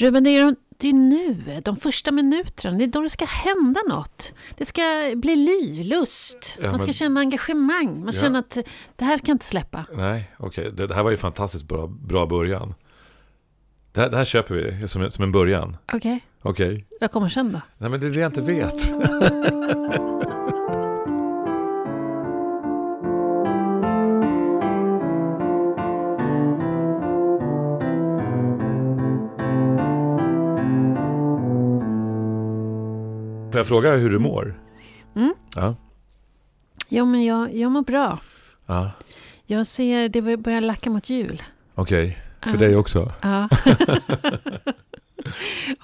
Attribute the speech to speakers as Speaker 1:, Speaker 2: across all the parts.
Speaker 1: Ruben, det är, de, det är nu, de första minuterna, det är då det ska hända något. Det ska bli liv, lust,
Speaker 2: Ja,
Speaker 1: man ska
Speaker 2: men-
Speaker 1: känna engagemang. Man
Speaker 2: Ja.
Speaker 1: känner att det här kan inte släppa.
Speaker 2: Nej, okej. Det, det här var ju fantastiskt bra, bra början. Det här, det här köper vi som, en- som en början.
Speaker 1: Okej,
Speaker 2: Okej.
Speaker 1: vad kommer sen då?
Speaker 2: Nej, men det är det jag inte vet. Får jag fråga hur du mår?
Speaker 1: Mm.
Speaker 2: Ja.
Speaker 1: Jo, men jag, jag mår bra.
Speaker 2: ja.
Speaker 1: Jag ser det börjar lacka mot jul.
Speaker 2: Okej, för
Speaker 1: Ja.
Speaker 2: dig också?
Speaker 1: Ja.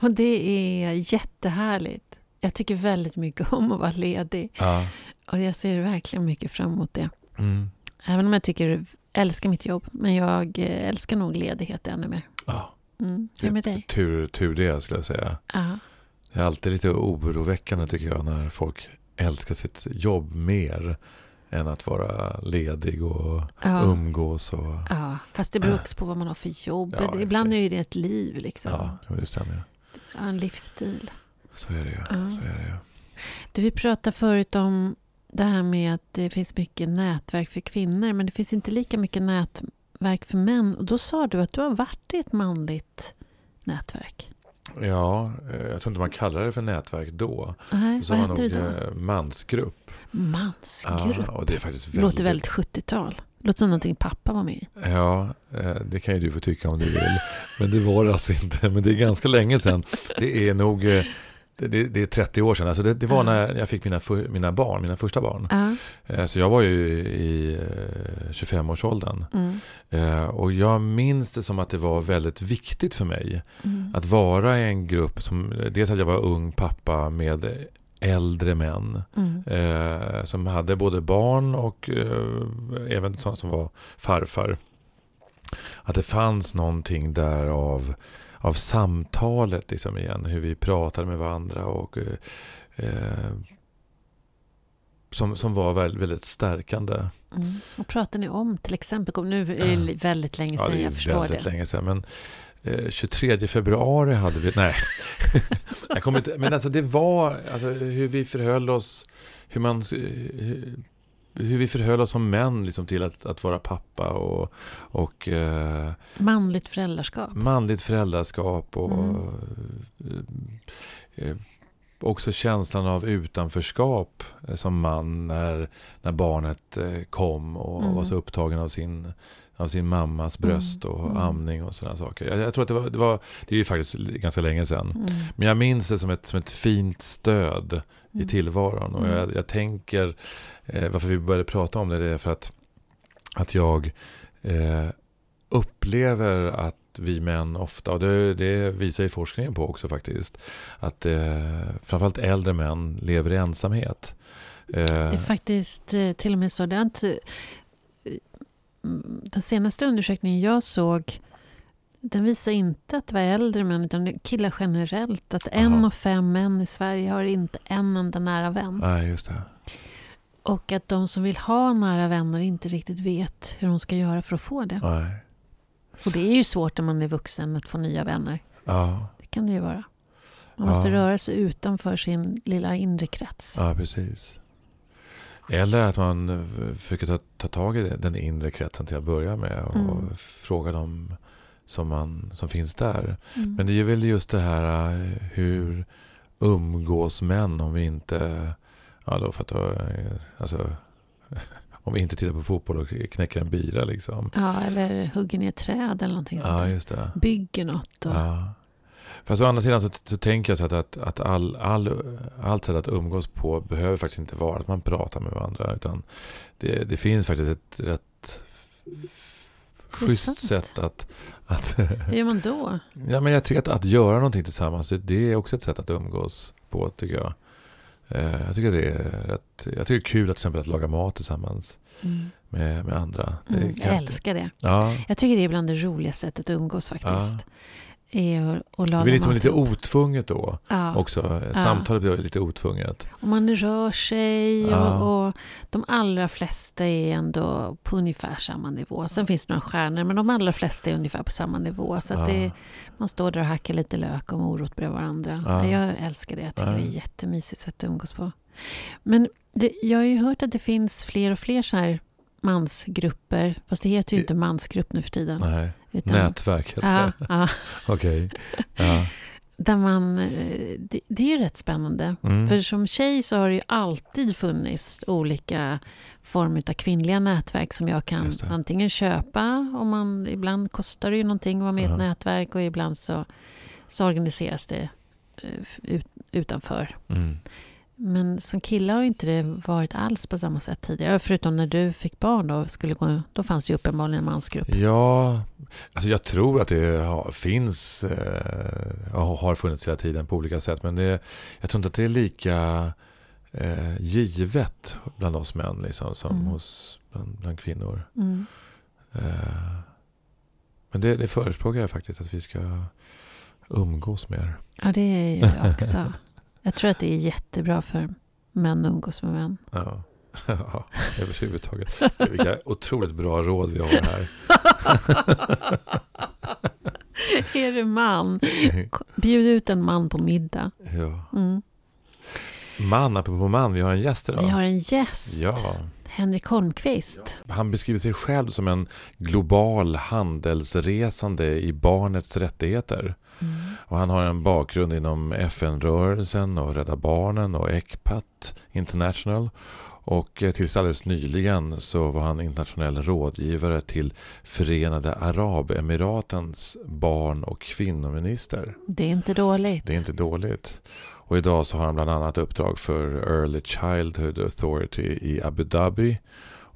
Speaker 1: Och det är jättehärligt. Jag tycker väldigt mycket om att vara ledig.
Speaker 2: Ja.
Speaker 1: Och jag ser verkligen mycket fram emot det.
Speaker 2: Mm.
Speaker 1: Även om jag tycker, älskar mitt jobb. Men jag eh, älskar nog ledighet ännu mer.
Speaker 2: ja.
Speaker 1: Mm. Hur är det med dig?
Speaker 2: Tur, tur det skulle jag säga.
Speaker 1: Ja.
Speaker 2: Det är alltid lite oroväckande tycker jag när folk älskar sitt jobb mer än att vara ledig och
Speaker 1: Ja.
Speaker 2: umgås. Och,
Speaker 1: ja, fast det beror också på vad man har för jobb.
Speaker 2: Ja,
Speaker 1: Ibland är det ett liv, liksom.
Speaker 2: ja, det stämmer.
Speaker 1: Ja, En livsstil.
Speaker 2: Så är det ju.
Speaker 1: Ja.
Speaker 2: Så är det ju.
Speaker 1: Du, vi pratade förut om det här med att det finns mycket nätverk för kvinnor, men det finns inte lika mycket nätverk för män. Och då sa du att du har varit i ett manligt nätverk.
Speaker 2: Ja, eh, jag tror inte man kallar det för nätverk då.
Speaker 1: Nej,
Speaker 2: Så
Speaker 1: vad
Speaker 2: var
Speaker 1: det
Speaker 2: nog
Speaker 1: då?
Speaker 2: eh, mansgrupp.
Speaker 1: Mansgrupp.
Speaker 2: Ja, och det är faktiskt väldigt...
Speaker 1: Låter väldigt 70-tal. Låter som någonting pappa var med i.
Speaker 2: Ja, eh, det kan ju du få tycka om du vill. Men det var det alltså inte. Men det är ganska länge sedan. Det är nog det, det det är 30 år sedan. Alltså det, det var
Speaker 1: Ja.
Speaker 2: när jag fick mina, för, mina barn, mina första barn. Eh, Så jag var ju i eh, 25-årsåldern.
Speaker 1: Mm.
Speaker 2: Eh, Och jag minns det som att det var väldigt viktigt för mig.
Speaker 1: Mm.
Speaker 2: Att vara i en grupp som, dels att jag var ung pappa med äldre män.
Speaker 1: Mm.
Speaker 2: Eh, som hade både barn och eh, även sådana som var farfar. Att det fanns någonting där av, av samtalet liksom igen. Hur vi pratade med varandra och eh, eh, som, som var väldigt, väldigt stärkande.
Speaker 1: Mm. Vad pratar ni om till exempel? Nu är det li- väldigt länge
Speaker 2: Ja,
Speaker 1: sedan,
Speaker 2: det är
Speaker 1: jag förstår
Speaker 2: väldigt
Speaker 1: det.
Speaker 2: länge sedan. Men eh, 23 februari hade vi... Nej. jag kommer inte, men alltså det var alltså, hur vi förhöll oss. Hur, man, hur, vi förhöll oss som män liksom, till att, att vara pappa. Och, och eh,
Speaker 1: Manligt föräldraskap.
Speaker 2: manligt föräldraskap. Och
Speaker 1: Mm.
Speaker 2: eh, eh, också känslan av utanförskap eh, som man när, när barnet eh, kom och
Speaker 1: Mm.
Speaker 2: var så upptagen av sin, av sin mammas bröst och
Speaker 1: Mm.
Speaker 2: amning och sådana saker. Jag, jag tror att det var, det var, det är ju faktiskt ganska länge sedan.
Speaker 1: Mm.
Speaker 2: Men jag minns det som ett, som ett fint stöd i
Speaker 1: Mm.
Speaker 2: tillvaron. Och
Speaker 1: Mm.
Speaker 2: jag, jag tänker, eh, varför vi började prata om det, det är för att, att jag eh, upplever att vi män ofta, och det, det visar ju forskningen på också faktiskt, att eh, framförallt äldre män lever i ensamhet. Eh,
Speaker 1: Det är faktiskt eh, till och med så. Det har inte, mm, den senaste undersökningen jag såg den visar inte att det var äldre män utan killar generellt. Att en
Speaker 2: Aha.
Speaker 1: av fem män i Sverige har inte en enda nära vän.
Speaker 2: Nej, just det.
Speaker 1: Och att de som vill ha nära vänner inte riktigt vet hur de ska göra för att få det.
Speaker 2: Nej.
Speaker 1: Och det är ju svårt när man är vuxen att få nya vänner.
Speaker 2: Ja,
Speaker 1: Det kan det ju vara. Man
Speaker 2: Ja.
Speaker 1: måste röra sig utanför sin lilla inre krets.
Speaker 2: ja, precis. Eller att man eh, försöker ta, ta tag i den inre kretsen till att börja med och
Speaker 1: Mm.
Speaker 2: fråga dem som, man, som finns där.
Speaker 1: Mm.
Speaker 2: Men det är väl just det här eh, hur umgås män om vi inte, ja då för att då, eh, alltså, om vi inte tittar på fotboll och knäcker en bira liksom.
Speaker 1: Ja, eller hugger ner träd eller någonting sånt
Speaker 2: Ja, just det.
Speaker 1: Bygger något. Och,
Speaker 2: Ja. Fast å andra sidan så, så tänker jag så att, att, att all, all, allt sätt att umgås på behöver faktiskt inte vara att man pratar med varandra. Utan det, det finns faktiskt ett rätt schysst sätt att... att
Speaker 1: Hur gör man då?
Speaker 2: ja, men jag tycker att, att göra någonting tillsammans, det, är också ett sätt att umgås på, tycker jag. Eh, jag tycker det är rätt, jag tycker det är kul att till exempel att laga mat tillsammans
Speaker 1: Mm.
Speaker 2: med, med andra.
Speaker 1: Mm, jag älskar det.
Speaker 2: Ja,
Speaker 1: Jag tycker det är bland det roliga sättet att umgås faktiskt. är att laga
Speaker 2: Det blir liksom lite otvunget då
Speaker 1: ja.
Speaker 2: också. Samtalet blir lite otvunget.
Speaker 1: Och man rör sig
Speaker 2: Ja.
Speaker 1: och, och de allra flesta är ändå på ungefär samma nivå. Sen finns det några stjärnor, men de allra flesta är ungefär på samma nivå. Så att det,
Speaker 2: Ja.
Speaker 1: man står där och hackar lite lök och morot bredvid varandra.
Speaker 2: Ja.
Speaker 1: Jag älskar det. Jag tycker
Speaker 2: Ja.
Speaker 1: det är jättemysigt sätt att umgås på. Men det, jag har ju hört att det finns fler och fler så här mansgrupper. Fast det heter ju inte mansgrupp nu för tiden.
Speaker 2: Nej.
Speaker 1: Utan,
Speaker 2: Nätverk heter
Speaker 1: ja,
Speaker 2: det.
Speaker 1: ja,
Speaker 2: Okej. Ja.
Speaker 1: där man, eh, det, det är ju rätt spännande.
Speaker 2: Mm.
Speaker 1: För som tjej så har det ju alltid funnits olika former av kvinnliga nätverk som jag kan antingen köpa, om man, ibland kostar det ju någonting att vara med i ett
Speaker 2: Ja.
Speaker 1: nätverk och ibland så, så organiseras det eh, ut, utanför.
Speaker 2: Mm.
Speaker 1: Men som kille har inte det varit alls på samma sätt tidigare. Förutom när du fick barn då, skulle gå, då fanns det ju uppenbarligen en mansgrupp.
Speaker 2: Ja, alltså jag tror att det har, finns eh, och har funnits hela tiden på olika sätt. Men det, jag tror inte att det är lika eh, givet bland oss män liksom, som
Speaker 1: Mm.
Speaker 2: hos bland, bland kvinnor.
Speaker 1: Mm.
Speaker 2: Eh, men det, det förespråkar jag faktiskt att vi ska umgås mer.
Speaker 1: Ja, det är jag också. Jag tror att det är jättebra för män att umgås med män.
Speaker 2: Ja. Ja, överhuvudtaget. Vilka otroligt bra råd vi har här.
Speaker 1: är du man, bjud ut en man på middag.
Speaker 2: Ja.
Speaker 1: Mm.
Speaker 2: Man, apropå man, vi har en gäst idag.
Speaker 1: Vi har en gäst,
Speaker 2: Ja,
Speaker 1: Henrik Holmqvist.
Speaker 2: han beskriver sig själv som en global handelsresande i barnets rättigheter.
Speaker 1: Mm.
Speaker 2: Och han har en bakgrund inom FN-rörelsen och Rädda Barnen och ECPAT International. Och eh, tills alldeles nyligen så var han internationell rådgivare till Förenade Arabemiratens barn och kvinnominister.
Speaker 1: Det är inte dåligt.
Speaker 2: Det är inte dåligt. Och idag så har han bland annat uppdrag för Early Childhood Authority i Abu Dhabi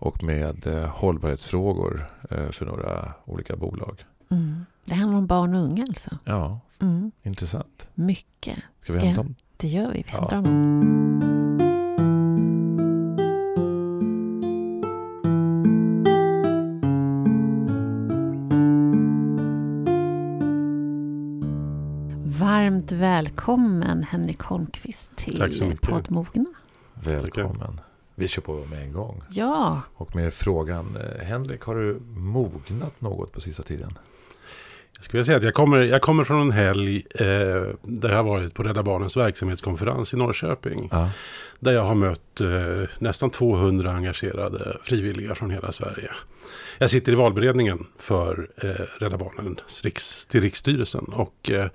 Speaker 2: och med eh, hållbarhetsfrågor eh, för några olika bolag.
Speaker 1: Mm. Om barn och unga alltså.
Speaker 2: Ja,
Speaker 1: Mm.
Speaker 2: intressant.
Speaker 1: Mycket.
Speaker 2: Ska vi
Speaker 1: Ska
Speaker 2: hämta dem?
Speaker 1: Det gör vi. Vi
Speaker 2: Ja.
Speaker 1: hämtar honom. Varmt välkommen Henrik Holmqvist till
Speaker 3: mycket.
Speaker 1: poddmogna.
Speaker 2: Välkommen. Vi kör på med en gång.
Speaker 1: Ja,
Speaker 2: Och med frågan, eh, Henrik, har du mognat något på sista tiden?
Speaker 3: Jag skulle säga att jag kommer, jag kommer från en helg eh, där jag har varit på Rädda Barnens verksamhetskonferens i Norrköping.
Speaker 2: Ja.
Speaker 3: Där jag har mött eh, nästan 200 engagerade frivilliga från hela Sverige. Jag sitter i valberedningen för eh, Rädda Barnens riks, till riksstyrelsen. Och eh,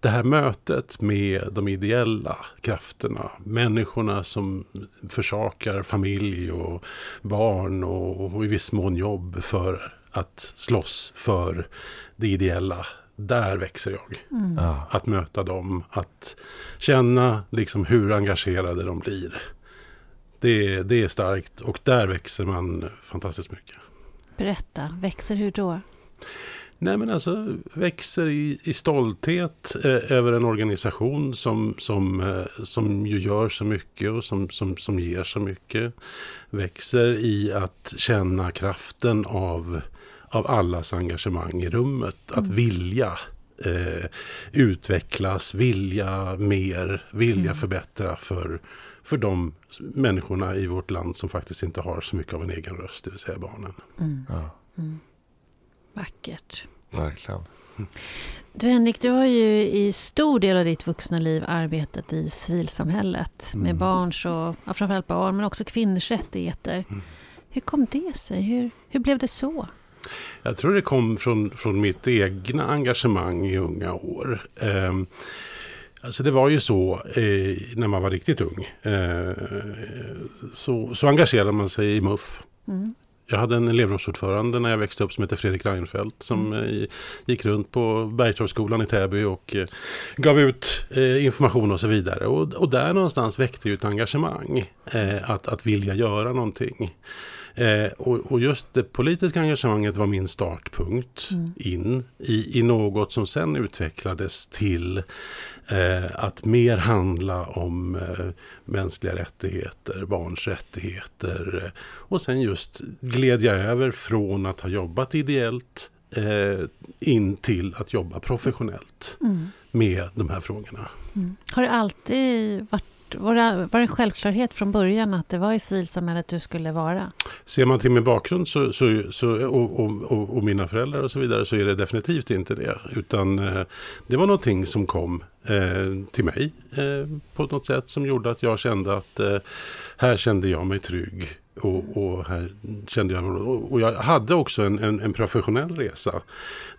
Speaker 3: det här mötet med de ideella krafterna, människorna som försakar familj och barn och, och i viss mån jobb för att slåss för det ideella. Där växer jag.
Speaker 2: Ja.
Speaker 3: Att möta dem, att känna liksom hur engagerade de blir. Det, det är starkt och där växer man fantastiskt mycket.
Speaker 1: berätta. Växer hur då?
Speaker 3: Nej men alltså växer i, i stolthet eh, över en organisation som, som, eh, som ju gör så mycket och som, som, som ger så mycket. Växer i att känna kraften av, av allas engagemang i rummet. Att vilja eh, utvecklas, vilja mer, vilja
Speaker 1: Mm.
Speaker 3: förbättra för, för de människorna i vårt land som faktiskt inte har så mycket av en egen röst, det vill säga barnen.
Speaker 1: Mm.
Speaker 2: ja,
Speaker 1: Mm. Vackert.
Speaker 2: verkligen.
Speaker 1: Du Henrik, du har ju i stor del av ditt vuxna liv arbetat i civilsamhället med
Speaker 3: Mm.
Speaker 1: barns och, ja, framförallt barn, men också kvinnors rättigheter.
Speaker 3: Mm.
Speaker 1: Hur kom det sig? Hur, hur blev det så?
Speaker 3: Jag tror det kom från, från mitt egna engagemang i unga år. Ehm, alltså det var ju så eh, när man var riktigt ung. Eh, så, så engagerade man sig i MUF.
Speaker 1: Mm.
Speaker 3: Jag hade en elevrådsordförande när jag växte upp som hette Fredrik Reinfeldt som eh, gick runt på Bergtorpsskolan i Täby och eh, gav ut eh, information och så vidare. Och, och där någonstans väckte ju ett engagemang eh, att, att vilja göra någonting. Eh, och, och just det politiska engagemanget var min startpunkt
Speaker 1: Mm.
Speaker 3: in i, i något som sen utvecklades till eh, att mer handla om eh, mänskliga rättigheter, barns rättigheter. Eh, och sen just gled jag över från att ha jobbat ideellt eh, in till att jobba professionellt
Speaker 1: Mm.
Speaker 3: med de här frågorna.
Speaker 1: Mm. Har det alltid varit var det, en självklarhet från början att det var i civilsamhället du skulle vara?
Speaker 3: Ser man till min bakgrund så, så, så, och, och, och, mina föräldrar och så vidare så är det definitivt inte det. Utan eh, det var någonting som kom eh, till mig eh, på något sätt som gjorde att jag kände att eh, här kände jag mig trygg. Och, och här kände jag, och och jag hade också en, en, en professionell resa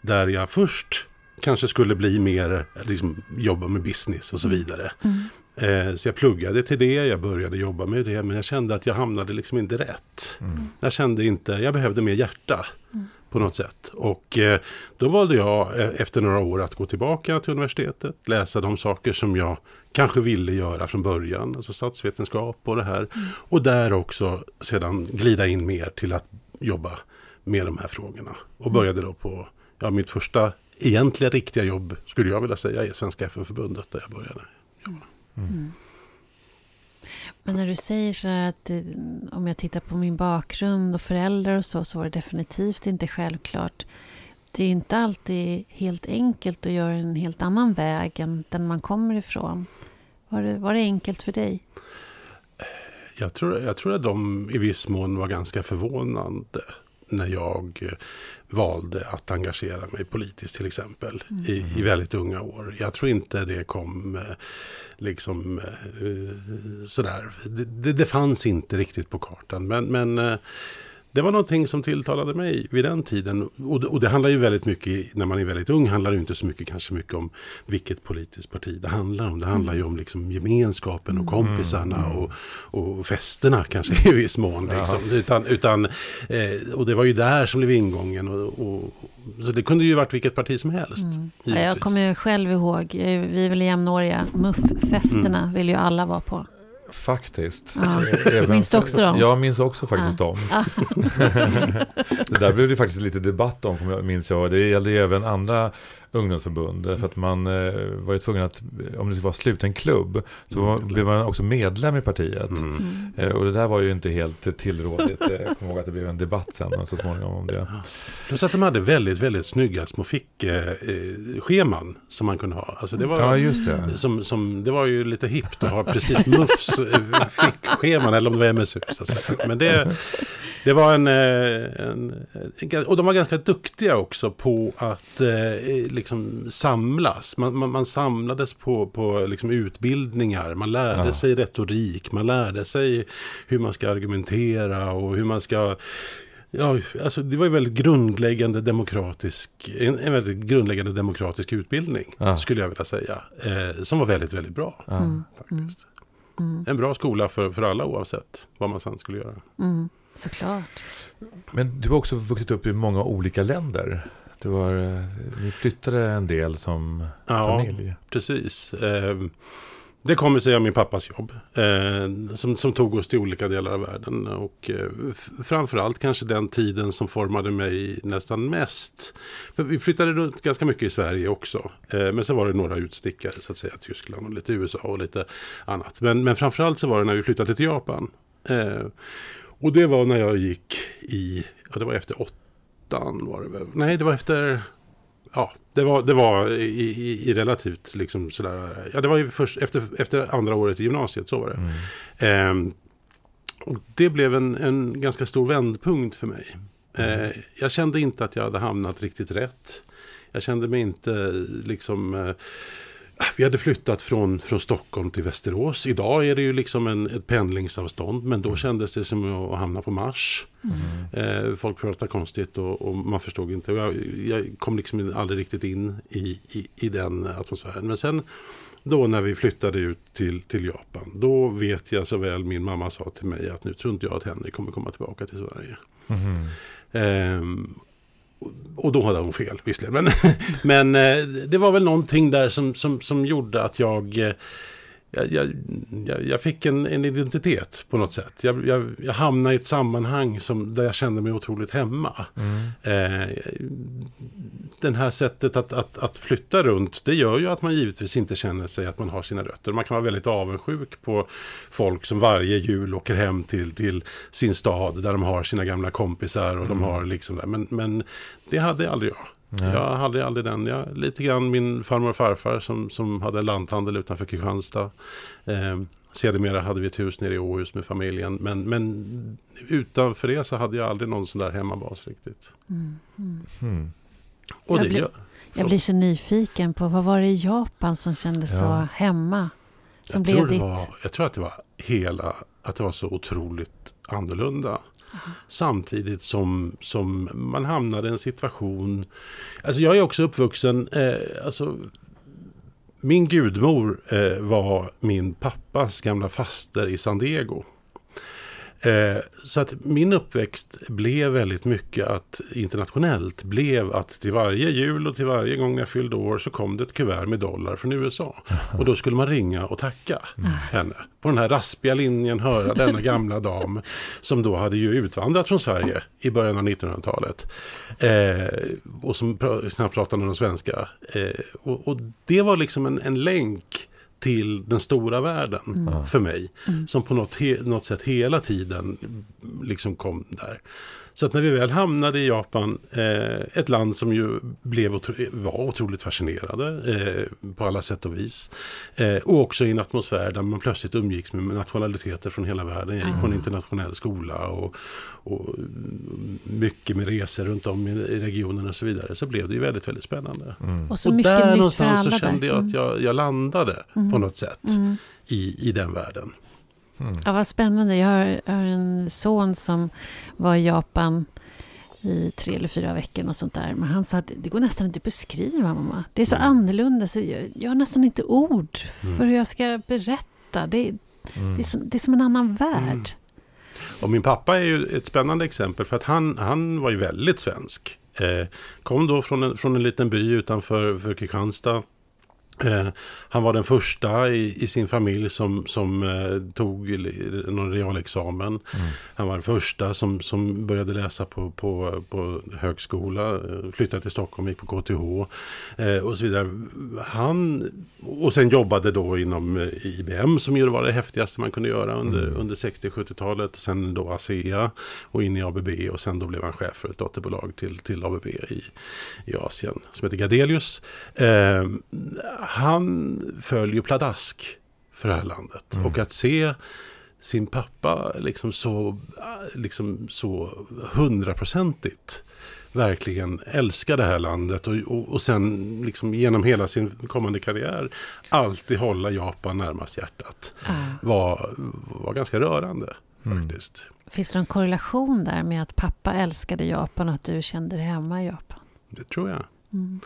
Speaker 3: där jag först kanske skulle bli mer, liksom, jobba med business och så vidare.
Speaker 1: Mm.
Speaker 3: Eh, så jag pluggade till det, jag började jobba med det, men jag kände att jag hamnade liksom inte rätt.
Speaker 2: Mm.
Speaker 3: Jag kände inte, jag behövde mer hjärta på något sätt. Och eh, då valde jag eh, efter några år att gå tillbaka till universitetet, läsa de saker som jag kanske ville göra från början, alltså statsvetenskap och det här. Och där också sedan glida in mer till att jobba med de här frågorna. Och började då på, ja mitt första egentliga riktiga jobb skulle jag vilja säga är Svenska FN-förbundet där jag började. Mm.
Speaker 1: Men när du säger så här att eh, om jag tittar på min bakgrund och föräldrar och så, så var det definitivt inte självklart. Det är inte alltid helt enkelt att göra en helt annan väg än den man kommer ifrån. Var det, var det enkelt för dig?
Speaker 3: Jag tror, jag tror att de i viss mån var ganska förvånande när jag eh, valde att engagera mig politiskt till exempel i, i väldigt unga år. Jag tror inte det kom eh, liksom eh, sådär. Det, det, det fanns inte riktigt på kartan. Men, men det var någonting som tilltalade mig vid den tiden. Och det, och det handlar ju väldigt mycket, när man är väldigt ung, handlar det inte så mycket kanske mycket om vilket politiskt parti det handlar om. Det handlar ju om liksom gemenskapen och kompisarna och, och festerna kanske i viss mån. Liksom. Utan, utan, eh, och det var ju där som blev ingången. Och, och, så det kunde ju varit vilket parti som helst.
Speaker 1: Mm. Ja, jag kommer ju själv ihåg, eh, vi är väl jämnåriga, MUF-festerna vill ju alla vara på.
Speaker 2: Faktiskt.
Speaker 1: Ja.
Speaker 2: Även-
Speaker 1: Minns du också dem?
Speaker 2: Jag minns också faktiskt dem.
Speaker 1: Ja.
Speaker 2: det där blev det faktiskt lite debatt om, minns jag. Det gällde ju även andra ungdomsförbund. För att man eh, var ju tvungen att, om det skulle vara sluten klubb, så
Speaker 3: Mm.
Speaker 2: blev man också medlem i partiet.
Speaker 3: Mm.
Speaker 1: Mm.
Speaker 2: Eh, och det där var ju inte helt tillrådligt. Eh, Jag kommer ihåg att det blev en debatt sen så småningom om det.
Speaker 3: Plus att de hade väldigt, väldigt snygga små fickscheman som man kunde ha. Alltså det var,
Speaker 2: Ja, just det.
Speaker 3: Som, som, det var ju lite hippt att ha precis MUFs eh, fickscheman, eller om det var MSU. Så att säga. Men det, det var en, eh, en, en... Och de var ganska duktiga också på att eh, liksom samlas. Man, man, man samlades på, på liksom utbildningar. Man lärde
Speaker 2: Ja.
Speaker 3: sig retorik. Man lärde sig hur man ska argumentera och hur man ska... Ja, alltså det var ju väldigt grundläggande demokratisk, en, en väldigt grundläggande demokratisk utbildning,
Speaker 2: Ja.
Speaker 3: skulle jag vilja säga. Eh, som var väldigt, väldigt bra.
Speaker 2: Ja.
Speaker 1: Mm.
Speaker 3: Faktiskt.
Speaker 1: Mm.
Speaker 3: En bra skola för, för alla oavsett vad man sen skulle göra.
Speaker 1: Mm. Såklart.
Speaker 2: Men du har också vuxit upp i många olika länder. Du var, eh, ni flyttade en del som
Speaker 3: Ja,
Speaker 2: familj.
Speaker 3: precis. Eh, det kommer sig av min pappas jobb. Eh, som, som tog oss till olika delar av världen. Och eh, framförallt kanske den tiden som formade mig nästan mest. För vi flyttade runt ganska mycket i Sverige också. Men så var det några utstickare så att säga. Tyskland och lite USA och lite annat. Men, men framförallt så var det när vi flyttade till Japan. Eh, och det var när jag gick i, ja det var efter åttan var det väl. Nej, det var efter Ja, det var, det var i, i, i relativt liksom sådär. Ja, det var ju först efter, efter andra året i gymnasiet, så var det.
Speaker 2: Mm.
Speaker 3: Ehm, och det blev en, en ganska stor vändpunkt för mig. Eh, jag kände inte att jag hade hamnat riktigt rätt. Jag kände mig inte liksom... Eh, vi hade flyttat från, från Stockholm till Västerås. Idag är det ju liksom en, ett pendlingsavstånd. Men då kändes det som att hamna på Mars. Eh, folk pratar konstigt och, och man förstod inte. Jag, jag kom liksom aldrig riktigt in i, i, i den atmosfären. Men sen då när vi flyttade ut till, till Japan. Då vet jag så väl min mamma sa till mig att nu tror inte jag att Henrik kommer komma tillbaka till Sverige.
Speaker 2: Mhm.
Speaker 3: Ehm, och- då hade hon fel visserligen. Men, men eh, det var väl någonting där som, som, som gjorde att jag... Eh, jag, jag, jag, fick en, en, identitet på något sätt. Jag, jag, jag hamnade i ett sammanhang som, där jag kände mig otroligt hemma. Mm. Eh, den här sättet att, att, att flytta runt, det gör ju att man givetvis inte känner sig att man har sina rötter. Man kan vara väldigt avundsjuk på folk som varje jul åker hem till, till sin stad där de har sina gamla kompisar och mm. de har liksom där. Men, men det hade aldrig jag. Nej. Jag hade aldrig den. Jag, lite grann min farmor och farfar som, som hade en lanthandel utanför Kristianstad. Eh, sedermera hade vi ett hus nere i Åhus med familjen. Men, men utanför det så hade jag aldrig någon sån där hemmabas riktigt. Mm. Mm.
Speaker 1: Och jag, det, blir, jag blir så nyfiken på vad var det i Japan som kändes ja. så hemma? Som
Speaker 3: jag, blev tror ditt... var, jag tror att det var hela, att det var så otroligt annorlunda. Samtidigt som, som man hamnade i en situation... Alltså jag är också uppvuxen... Eh, alltså, min gudmor eh, var min pappas gamla faster i San Diego. Eh, så att min uppväxt blev väldigt mycket att internationellt blev att till varje jul och till varje gång jag fyllde år så kom det ett kuvert med dollar från USA. Och då skulle man ringa och tacka mm. henne. På den här raspiga linjen höra denna gamla dam som då hade ju utvandrat från Sverige i början av 1900-talet. Eh, och som knappt pratade någon svenska. Eh, och, och, det var liksom en, en länk till den stora världen mm. för mig. Mm. Som på något, något sätt hela tiden liksom kom där. Så att när vi väl hamnade i Japan, eh, ett land som ju blev otro var otroligt fascinerade eh, på alla sätt och vis. Eh, och också i en atmosfär där man plötsligt umgicks med nationaliteter från hela världen. Jag gick på en internationell skola och, och mycket med resor runt om i, i regionen och så vidare. Så blev det ju väldigt, väldigt spännande.
Speaker 1: Mm. Och, så och där någonstans så
Speaker 3: kände jag att jag, mm. jag landade mm. på något sätt mm. i, i den världen.
Speaker 1: Mm. Ja, vad spännande. Jag har, jag har, en son som var i Japan i tre eller fyra veckor och sånt där. Men han sa att det går nästan inte att beskriva mamma. Det är så mm. annorlunda så jag, jag har nästan inte ord mm. för hur jag ska berätta. Det, mm. det, är, som, det är som en annan värld. Mm.
Speaker 3: Och min pappa är ju ett spännande exempel för att han, han var ju väldigt svensk. Eh, kom då från en, från en liten by utanför för Kristianstad Eh, han var den första i, i, sin familj som, som eh, tog någon realexamen. Mm. Han var den första som, som började läsa på, på, på högskola, eh, flyttade till Stockholm, gick på KTH eh, och så vidare. Han, och sen jobbade då inom eh, IBM som ju var det häftigaste man kunde göra under, mm. under 60-70-talet. Sen då ASEA och in i ABB och sen då blev han chef för ett dotterbolag till, till ABB i, i Asien som heter Gadelius eh, han följer pladask för det här landet. Mm. Och att se sin pappa liksom så, liksom så hundraprocentigt verkligen älska det här landet och, och, och sen liksom genom hela sin kommande karriär alltid hålla Japan närmast hjärtat. Mm. Var, var ganska rörande mm. faktiskt.
Speaker 1: Finns det någon korrelation där med att pappa älskade Japan och att du kände dig hemma i Japan?
Speaker 3: Det tror jag. Mm.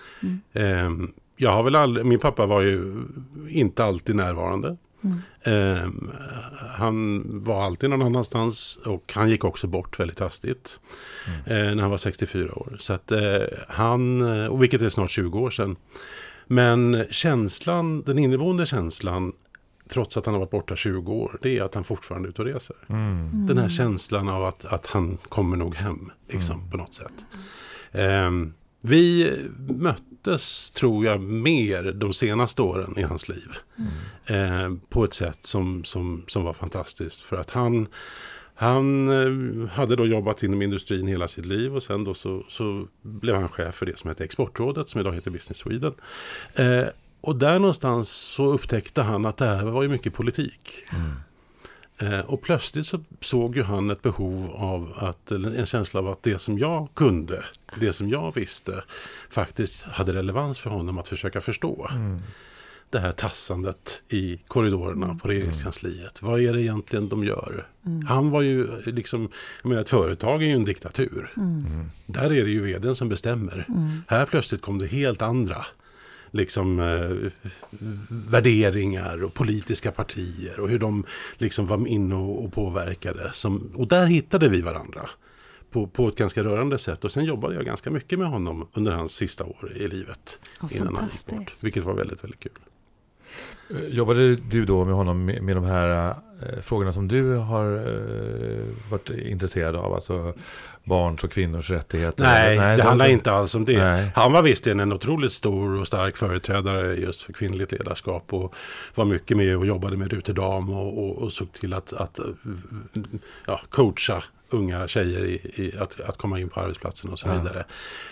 Speaker 3: Eh, jag har väl aldrig, min pappa var ju inte alltid närvarande. Mm. Eh, han var alltid någon annanstans och han gick också bort väldigt hastigt. Mm. Eh, när han var 64 år. Så att eh, han, och vilket är snart 20 år sedan. Men känslan, den inneboende känslan trots att han har varit borta 20 år, det är att han fortfarande är ute och reser. Mm. Den här känslan av att, att han kommer nog hem, liksom, mm. på något sätt. Um, vi möttes, tror jag, mer de senaste åren i hans liv. Mm. Eh, på ett sätt som, som, som var fantastiskt. För att han, han eh, hade då jobbat inom industrin hela sitt liv och sen då så, så blev han chef för det som heter Exportrådet som idag heter Business Sweden. Eh, och där någonstans så upptäckte han att det här var ju mycket politik. Mm. Eh, och plötsligt så såg ju han ett behov av att, en känsla av att det som jag kunde, det som jag visste, faktiskt hade relevans för honom att försöka förstå. Mm. Det här tassandet i korridorerna mm. på regeringskansliet. Vad är det egentligen de gör? Mm. Han var ju liksom, jag menar ett företag är ju en diktatur. Mm. Där är det ju vdn som bestämmer. Mm. Här plötsligt kom det helt andra liksom, eh, värderingar och politiska partier och hur de liksom var inne och, och påverkade. Som, och där hittade vi varandra på, på ett ganska rörande sätt. Och sen jobbade jag ganska mycket med honom under hans sista år i livet.
Speaker 1: Oh, innan han gick bort.
Speaker 3: Vilket var väldigt, väldigt kul.
Speaker 2: Eh, jobbade du då med honom med, med de här eh, frågorna som du har eh, varit intresserad av? Alltså barns och kvinnors rättigheter?
Speaker 3: Nej,
Speaker 2: Nej
Speaker 3: det
Speaker 2: de-
Speaker 3: handlar inte alls om det.
Speaker 2: Nej.
Speaker 3: Han var visst en otroligt stor och stark företrädare just för kvinnligt ledarskap och var mycket med och jobbade med Ruterdam och, och, och såg till att, att ja, coacha unga tjejer i, i att, att komma in på arbetsplatsen och så
Speaker 2: Ja.
Speaker 3: vidare.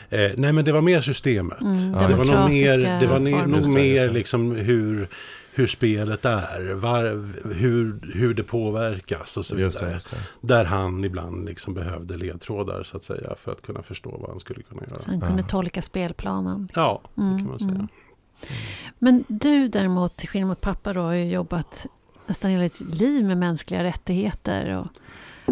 Speaker 3: Eh, nej men det var mer systemet.
Speaker 1: Mm,
Speaker 2: Ja,
Speaker 3: det var nog mer, det var ne- nog
Speaker 2: det,
Speaker 3: mer
Speaker 2: det.
Speaker 3: liksom hur, hur spelet är, var, hur, hur det påverkas och så vidare.
Speaker 2: Just det, just det.
Speaker 3: Där han ibland liksom behövde ledtrådar så att säga för att kunna förstå vad han skulle kunna göra.
Speaker 1: Så han kunde
Speaker 2: Ja.
Speaker 1: tolka spelplanen.
Speaker 3: Ja, det
Speaker 1: Mm,
Speaker 3: kan man säga.
Speaker 1: mm. Men du däremot, till skillnad mot pappa då, har ju jobbat nästan hela ditt liv med mänskliga rättigheter och,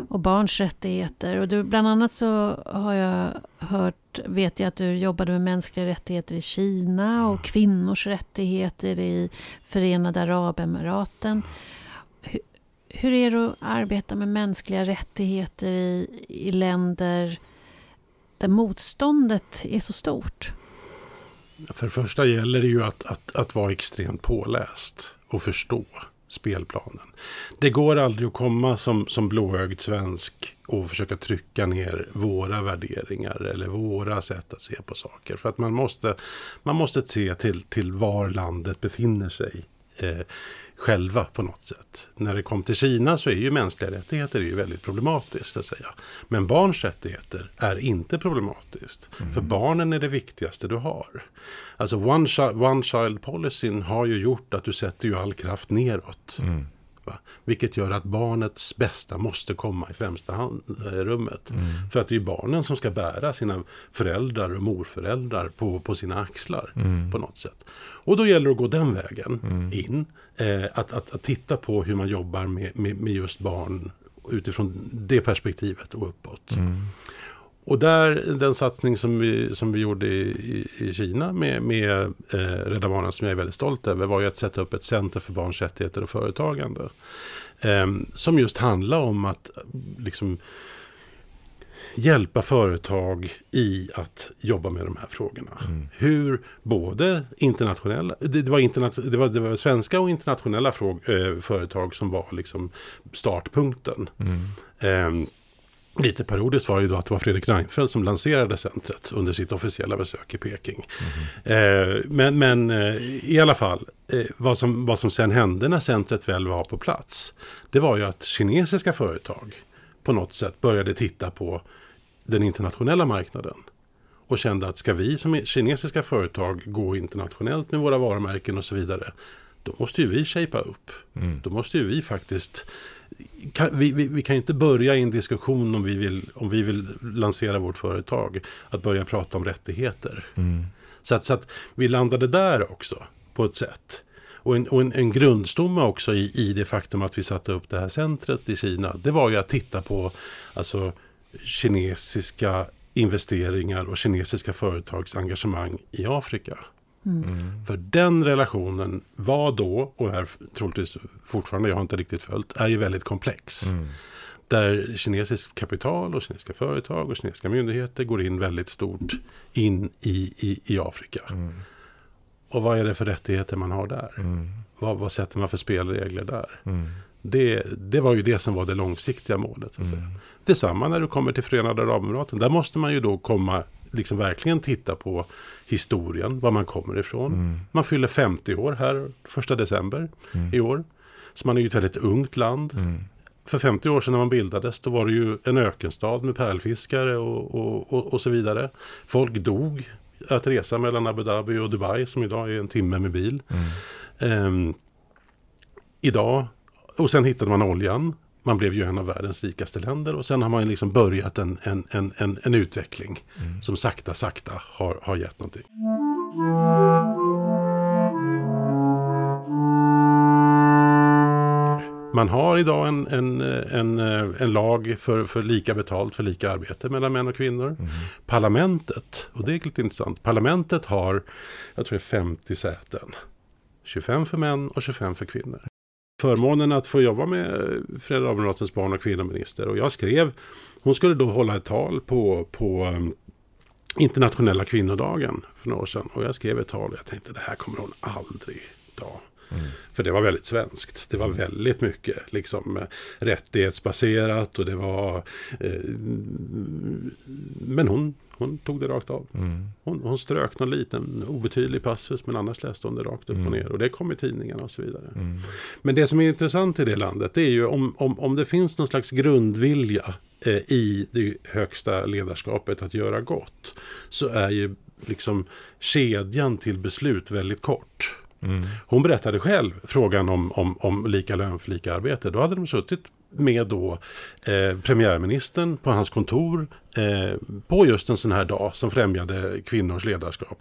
Speaker 1: och barns rättigheter. Och du, bland annat så har jag hört, vet jag att du jobbade med mänskliga rättigheter i Kina och kvinnors rättigheter i Förenade Arabemiraten. Hur, hur är det att arbeta med mänskliga rättigheter i, i länder där motståndet är så stort?
Speaker 3: För det första gäller det ju att, att, att vara extremt påläst och förstå spelplanen. Det går aldrig att komma som, som blåögd svensk och försöka trycka ner våra värderingar eller våra sätt att se på saker. För att man måste, man måste se till, till var landet befinner sig eh, själva på något sätt. När det kom till Kina så är ju mänskliga rättigheter ju väldigt problematiskt att säga. Men barns rättigheter är inte problematiskt. För barnen är det viktigaste du har. Alltså one, one child policyn har ju gjort att du sätter ju all kraft neråt.
Speaker 2: Mm.
Speaker 3: Va? Vilket gör att barnets bästa måste komma i främsta hand, eh, rummet.
Speaker 2: Mm.
Speaker 3: För att det är barnen som ska bära sina föräldrar och morföräldrar på, på sina axlar
Speaker 2: Mm.
Speaker 3: på något sätt. Och då gäller det att gå den vägen
Speaker 2: Mm.
Speaker 3: in. Eh, att, att, att titta på hur man jobbar med, med, med just barn utifrån det perspektivet och uppåt. Och där, den satsning som vi, som vi gjorde i, i, i Kina med, med eh, Rädda Barnen som jag är väldigt stolt över var ju att sätta upp ett center för barns rättigheter och företagande. Eh, som just handlar om att liksom hjälpa företag i att jobba med de här frågorna.
Speaker 2: Mm.
Speaker 3: Hur både internationella, det, det, var, interna- det, var, det var svenska och internationella fråg, eh, företag som var liksom startpunkten.
Speaker 2: Mm.
Speaker 3: Eh, lite parodiskt var ju då att det var Fredrik Reinfeldt som lanserade centret under sitt officiella besök i Peking. Eh, men men eh, i alla fall, eh, vad, som, vad som sen hände när centret väl var på plats, det var ju att kinesiska företag på något sätt började titta på den internationella marknaden och kände att ska vi som kinesiska företag gå internationellt med våra varumärken och så vidare, då måste ju vi shapea upp.
Speaker 2: Mm.
Speaker 3: Då måste ju vi faktiskt kan, vi, vi, vi kan inte börja i en diskussion om vi, vill, om vi vill lansera vårt företag. Att börja prata om rättigheter.
Speaker 2: Mm.
Speaker 3: Så att, så att vi landade där också på ett sätt. Och en, och en, en grundstomme också i, i det faktum att vi satte upp det här centret i Kina. Det var ju att titta på alltså, kinesiska investeringar och kinesiska företags engagemang i Afrika.
Speaker 2: Mm.
Speaker 3: För den relationen var då, och är troligtvis fortfarande, jag har inte riktigt följt, är ju väldigt komplex.
Speaker 2: Mm.
Speaker 3: Där kinesiskt kapital och kinesiska företag och kinesiska myndigheter går in väldigt stort in i, i, i Afrika.
Speaker 2: Mm.
Speaker 3: Och vad är det för rättigheter man har där?
Speaker 2: Mm.
Speaker 3: Vad, vad sätter man för spelregler där?
Speaker 2: Mm.
Speaker 3: Det, det var ju det som var det långsiktiga målet. Så att säga.
Speaker 2: Mm.
Speaker 3: Detsamma när du kommer till Förenade Arabemiraten. Där måste man ju då komma, liksom verkligen titta på historien, var man kommer ifrån.
Speaker 2: Mm.
Speaker 3: Man fyller 50 år här första december
Speaker 2: Mm.
Speaker 3: i år. Så man är ju ett väldigt ungt land.
Speaker 2: Mm.
Speaker 3: För 50 år sedan när man bildades då var det ju en ökenstad med pärlfiskare och, och, och, och så vidare. Folk dog att resa mellan Abu Dhabi och Dubai som idag är en timme med bil. Ehm, idag, och sen hittade man oljan. Man blev ju en av världens rikaste länder och sen har man liksom börjat en, en, en, en, en utveckling
Speaker 2: Mm.
Speaker 3: som sakta, sakta har, har gett någonting. Man har idag en, en, en, en lag för, för lika betalt för lika arbete mellan män och kvinnor.
Speaker 2: Mm.
Speaker 3: Parlamentet, och det är lite intressant, parlamentet har, jag tror det är 50 säten. 25 för män och 25 för kvinnor. Förmånen att få jobba med Förenade Arabemiratens barn och kvinnominister. Och jag skrev, hon skulle då hålla ett tal på, på um, internationella kvinnodagen för några år sedan. Och jag skrev ett tal och jag tänkte det här kommer hon aldrig ta.
Speaker 2: Mm.
Speaker 3: För det var väldigt svenskt. Det var väldigt mycket liksom, rättighetsbaserat och det var... Eh, men hon, hon tog det rakt av.
Speaker 2: Mm.
Speaker 3: Hon, hon strök någon liten obetydlig passus men annars läste hon det rakt upp
Speaker 2: Mm.
Speaker 3: och ner. Och det kom i tidningarna och så vidare.
Speaker 2: Mm.
Speaker 3: Men det som är intressant i det landet det är ju om, om, om det finns någon slags grundvilja eh, i det högsta ledarskapet att göra gott. Så är ju liksom kedjan till beslut väldigt kort.
Speaker 2: Mm.
Speaker 3: Hon berättade själv frågan om, om, om lika lön för lika arbete. Då hade de suttit med då eh, premiärministern på hans kontor eh, på just en sån här dag som främjade kvinnors ledarskap.